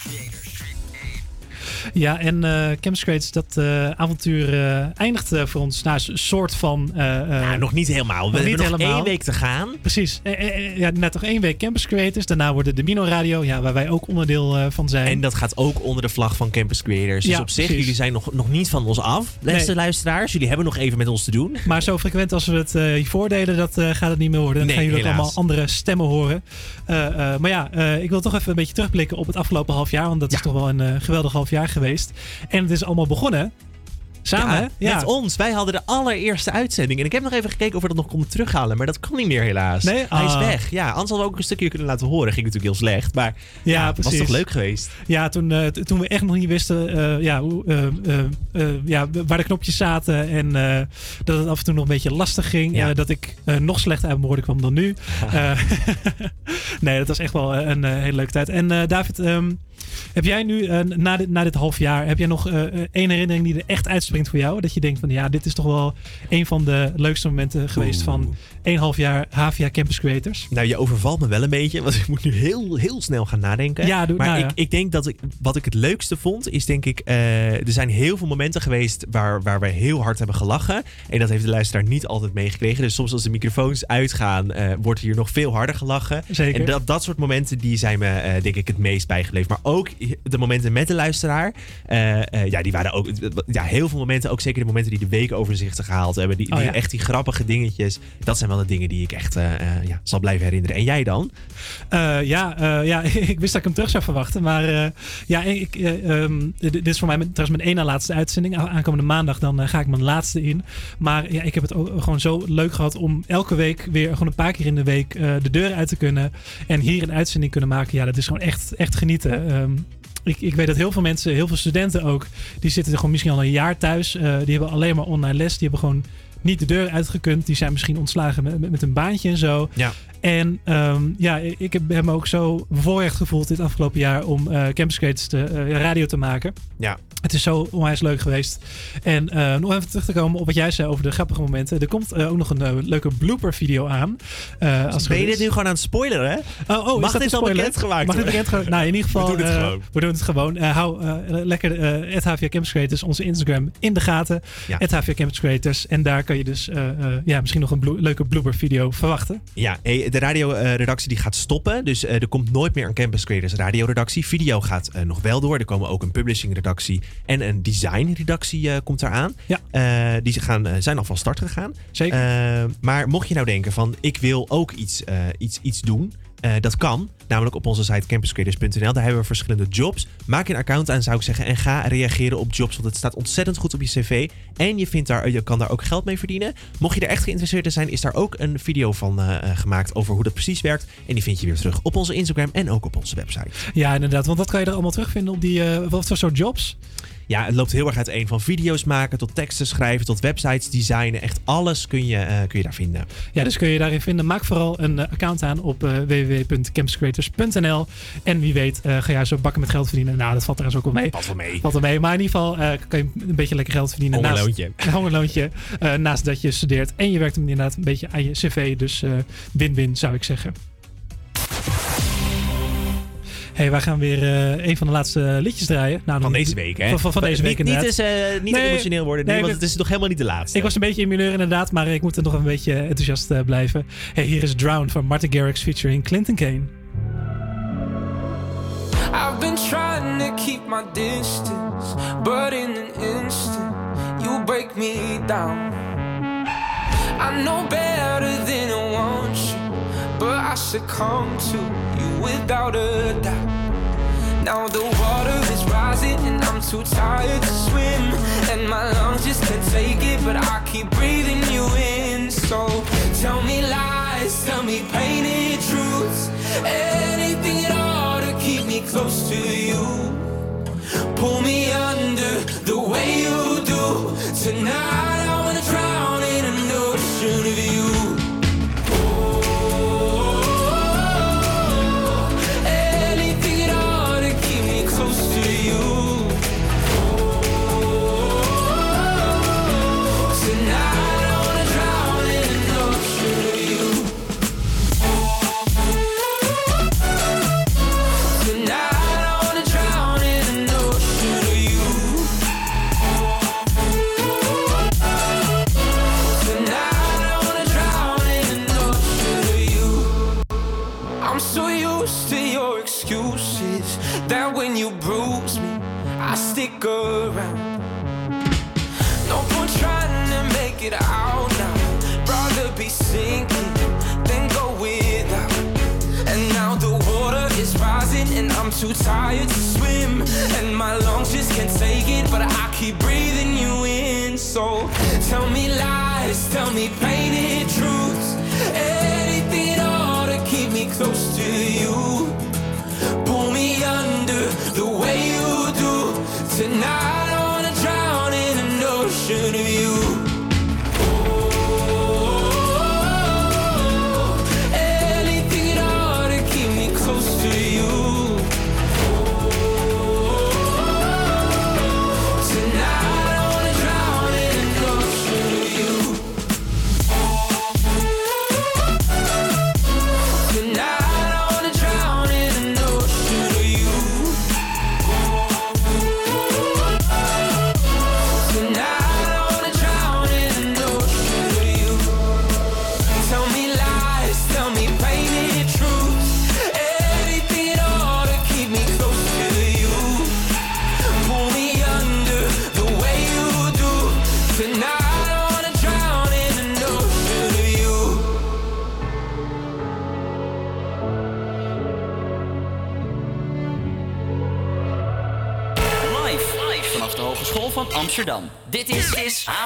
Ja, en eh Campus Creates, dat eh, avontuur eh, eindigt eh, voor ons. Nou, een soort van... ja,
nog niet helemaal. We hebben nog één week te gaan.
Precies. Eh, eh, eh, ja, net nog één week Campus Creators. Daarna worden de Mino Radio, ja, waar wij ook onderdeel eh, van zijn.
En dat gaat ook onder de vlag van Campus Creators. Dus op zich,
precies.
jullie zijn nog, nog niet van ons af, beste
Nee.
luisteraars. Jullie hebben nog even met ons te doen.
Maar zo frequent als we het eh, hiervoor deden, dat eh, gaat het niet meer worden. Dan
Nee,
gaan jullie ook allemaal andere stemmen horen. Eh, eh, maar ja, eh, ik wil toch even een beetje terugblikken op het afgelopen half jaar. Want dat is toch wel een eh, geweldig half jaar geweest. En het is allemaal begonnen. Samen?
Ja, met ons. Wij hadden de allereerste uitzending. En ik heb nog even gekeken of we dat nog konden terughalen. Maar dat kan niet meer helaas.
Nee?
Hij is
Ah.
weg. Ja, anders hadden we ook een stukje kunnen laten horen. Ging natuurlijk heel slecht. Maar ja,
precies.
was toch leuk geweest.
Ja, toen, eh, toen we echt nog niet wisten eh, ja, hoe, eh, ja, waar de knopjes zaten. En dat het af en toe nog een beetje lastig ging.
Ja.
dat ik nog slechter uit mijn woorden kwam dan nu. Nee, dat was echt wel een hele leuke tijd. En David, ehm, heb jij nu eh, na, dit, na dit half jaar, heb jij nog eh, één herinnering die er echt uitspringt voor jou? Dat je denkt van ja, dit is toch wel een van de leukste momenten geweest van één half jaar HVA Campus Creators?
Nou, je overvalt me wel een beetje, want ik moet nu heel, heel snel gaan nadenken.
Ja, doe-
maar
nou
ik,
ja.
ik denk dat ik, wat ik het leukste vond, is denk ik, er zijn heel veel momenten geweest waar, waar wij heel hard hebben gelachen. En dat heeft de luisteraar niet altijd meegekregen. Dus soms als de microfoons uitgaan, wordt hier nog veel harder gelachen.
Zeker.
En dat, dat soort momenten, die zijn me denk ik het meest bijgebleven. Maar ook de momenten met de luisteraar, eh, eh, ja, die waren ook, ja, heel veel momenten, ook zeker de momenten die de week overzichtig gehaald hebben. Die,
Oh, ja.
echt die grappige dingetjes, dat zijn wel de dingen die ik echt eh, ja, zal blijven herinneren. En jij dan?
Ja, ja, ik wist dat ik hem terug zou verwachten. Maar ja, ik, eh, ehm, dit is voor mij trouwens mijn één na laatste uitzending. Aankomende maandag dan ga ik mijn laatste in. Maar ja, ik heb het ook gewoon zo leuk gehad om elke week weer gewoon een paar keer in de week de deur uit te kunnen. En hier een uitzending kunnen maken. Ja, dat is gewoon echt, echt genieten. Ehm, ik, ik weet dat heel veel mensen, heel veel studenten ook, die zitten er gewoon misschien al een jaar thuis. Eh, die hebben alleen maar online les. Die hebben gewoon niet de deur uitgekund. Die zijn misschien ontslagen met, met, met een baantje en zo.
Ja.
En ehm, ja, ik heb me ook zo bevoorrecht gevoeld dit afgelopen jaar om eh Campus Creators te, eh, radio te maken.
Ja.
Het is zo onwijs leuk geweest. En eh, nog even terug te komen op wat jij zei over de grappige momenten. Er komt eh, ook nog een eh, leuke blooper video aan. Als
Ben je dit
is.
nu gewoon aan het spoileren, hè?
Oh, oh, is
Mag
dat
dit al bekendgemaakt
Mag dit
worden?
bekendgemaakt Nou, in ieder geval.
We doen het gewoon.
We doen het gewoon. Hou lekker het HVA Campus Creators, onze Instagram, in de gaten.
Ja.
Het HVA Campus Creators. En daar kan je dus ja, misschien nog een blo- leuke blooper video verwachten.
Ja, de radioredactie die gaat stoppen. Dus er komt nooit meer een Campus Creators radioredactie. Video gaat nog wel door. Er komen ook een publishing redactie en een design redactie eh, komt eraan.
Ja.
Eh, die gaan, eh, zijn al van start gegaan.
Zeker.
Maar mocht je nou denken van ik wil ook iets, iets, iets doen. Eh, dat kan, namelijk op onze site campuscreators.nl. Daar hebben we verschillende jobs. Maak een account aan, zou ik zeggen. En ga reageren op jobs, want het staat ontzettend goed op je cv. En je, vindt daar, je kan daar ook geld mee verdienen. Mocht je er echt geïnteresseerd in zijn, is daar ook een video van eh, eh, gemaakt over hoe dat precies werkt. En die vind je weer terug op onze Instagram en ook op onze website.
Ja, inderdaad. Want wat kan je er allemaal terugvinden op die. wat voor soort jobs?
Ja, het loopt heel erg uiteen. Van video's maken tot teksten schrijven tot websites designen. Echt alles kun je, eh, kun je daar vinden.
Ja, dus kun je daarin vinden. Maak vooral een eh, account aan op eh www.campuscreators.nl. En wie weet ga jij zo bakken met geld verdienen. Nou, dat valt er ook wel mee.
Valt wel mee.
Valt wel mee. Maar in ieder geval kan je een beetje lekker geld verdienen.
Hongerloontje.
Naast, een hongerloontje. naast dat je studeert. En je werkt hem inderdaad een beetje aan je cv. Dus win-win zou ik zeggen. Hey, wij gaan weer eh, een van de laatste liedjes draaien. Nou,
Van deze week, hè?
Van, van, van deze week
niet, niet,
inderdaad.
eens, eh, niet
Nee,
emotioneel worden. Nee,
nee,
want het is nog helemaal niet de laatste.
Ik was een beetje in mineur inderdaad, maar ik moet er nog een beetje enthousiast eh, blijven. Hey, hier is Drown van Martin Garrix featuring Clinton Kane.
I've been trying to keep my distance, but in an instant, you break me down. I know better than I want you, but I succumb to you without a doubt. Now the water is rising and I'm too tired to swim, and my lungs just can't take it, but I keep breathing you in. So tell me lies, tell me painted truths, anything at all to keep me close to you. Pull me under the way you do. Tonight I wanna drown in an ocean of you. Stick around. No point trying to make it out now. Rather be sinking than go without. And now the water is rising and I'm too tired to swim. And my lungs just can't take it, but I keep breathing you in. So tell me lies, tell me painted truths.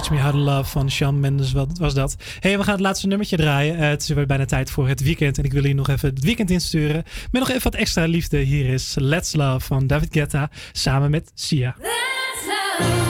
Teach Me How Love
van Shawn Mendes wat was dat. hey, we gaan het laatste nummertje draaien. Eh, het is bijna tijd voor het weekend. En ik wil jullie nog even het weekend insturen. Met nog even wat extra liefde. Hier is Let's Love van David Guetta samen met Sia.
Let's love.